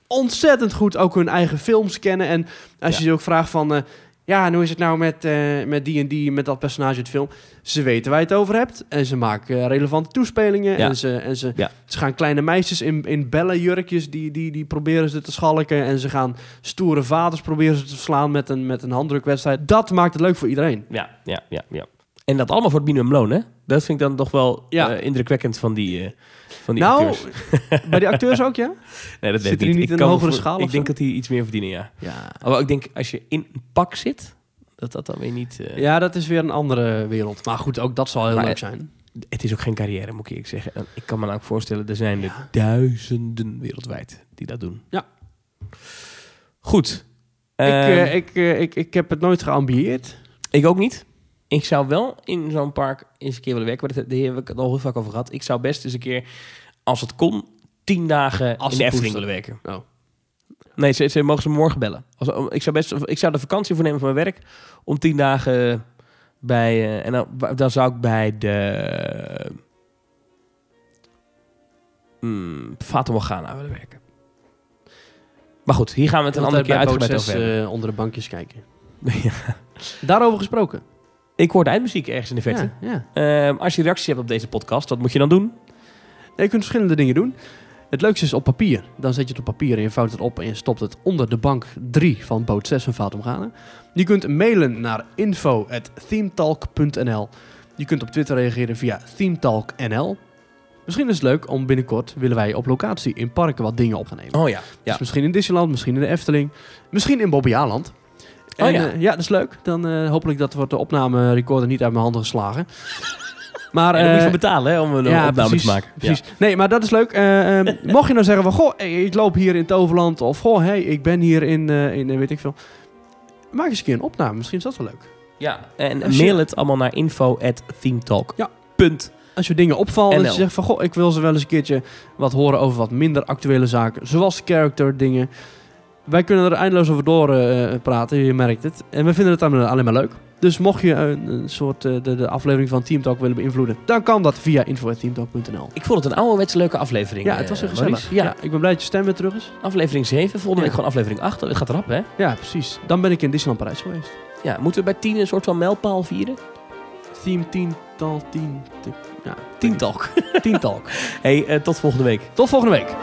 ontzettend goed ook hun eigen films kennen. En als je ze ook vraagt van, eh, ja, hoe is het nou met, eh, met die en die, met dat personage in het film? Ze weten waar je het over hebt en ze maken eh, relevante toespelingen. Ja. En, ze, en ze, Ja. ze gaan kleine meisjes in, in bellenjurkjes, die, die, die proberen ze te schalken. En ze gaan stoere vaders proberen ze te verslaan met een, met een handdrukwedstrijd. Dat maakt het leuk voor iedereen. Ja, ja, ja, ja. En dat allemaal voor het minimumloon, hè? Dat vind ik dan toch wel Ja. eh, indrukwekkend van die, eh, van die nou, acteurs. bij die acteurs ook, ja? Nee, dat weet zitten ik die niet. niet Ik in een hogere schaal Ik denk dat die iets meer verdienen, ja. Ja. Maar ik denk, als je in een pak zit, dat dat dan weer niet... eh, ja, dat is weer een andere wereld. Maar goed, ook dat zal heel Maar, leuk zijn. Het is ook geen carrière, moet ik eerlijk zeggen. En Ik kan me nou ook voorstellen, er zijn er duizenden wereldwijd die dat doen. Ja. Goed. ik, Ehm, eh, ik, ik, ik heb het nooit geambieerd. Ik ook niet. Ik zou wel in zo'n park eens een keer willen werken. Maar daar hebben we het al heel vaak over gehad. Ik zou best eens een keer, als het kon, tien dagen Als in de Efteling willen werken. Oh. Nee, ze, ze mogen ze morgen bellen. Als, ik, zou best, ik zou de vakantie voor nemen van mijn werk om tien dagen bij... eh, en dan, dan zou ik bij de... Fata Morgana willen werken. Maar goed, hier gaan we het een andere keer uitgebreid 6 over eh, onder de bankjes kijken. Ja. Daarover gesproken. Ik hoor de eindmuziek ergens in de verte. Ja, ja. Ehm, als je reacties hebt op deze podcast, wat moet je dan doen? Je kunt verschillende dingen doen. Het leukste is op papier. Dan zet je het op papier en je vouwt het op en je stopt het onder de bank 3 van boot 6 van Omgane. Je kunt mailen naar info.themetalk.nl. Je kunt op Twitter reageren via themetalknl. Misschien is het leuk om binnenkort willen wij op locatie in parken wat dingen op gaan nemen. Oh ja. ja. Dus misschien in Disneyland, misschien in de Efteling, misschien in Bobbejaanland. Oh ja. eh, ja, dat is leuk. Dan eh, hopelijk dat wordt de opname recorder niet uit mijn handen geslagen. Maar En daar moet je eh, betalen hè, om een ja, opname precies, te maken. Precies. Nee, maar dat is leuk. Ehm, mocht je nou zeggen van, goh, hey, ik loop hier in Toverland. Of, goh, hey, ik ben hier in, in weet ik veel. Maak eens een keer een opname. Misschien is dat wel leuk. Ja. En Als je- mail het allemaal naar info@themetalk. Ja. Punt. Als je dingen opvallen en je zegt van, goh, ik wil ze wel eens een keertje wat horen over wat minder actuele zaken. Zoals character dingen. Wij kunnen er eindeloos over door eh, praten, je merkt het. En we vinden het alleen maar leuk. Dus mocht je een, een soort eh, de, de aflevering van Team Talk willen beïnvloeden, dan kan dat via info.teamtalk.nl. Ik vond het een ouderwetse leuke aflevering. Ja, het was eh, gezellig. Maurice. Ja. Ja. ik ben blij dat je stem weer terug is. Aflevering 7, volgende Ja. week gewoon aflevering 8. Het gaat erop, hè? Ja, precies. Dan ben ik in Disneyland Parijs geweest. Ja, moeten we bij 10 een soort van mijlpaal vieren? Team 10, tal 10. Ja, Team Talk. Team Talk. hey, tot volgende week. Tot volgende week.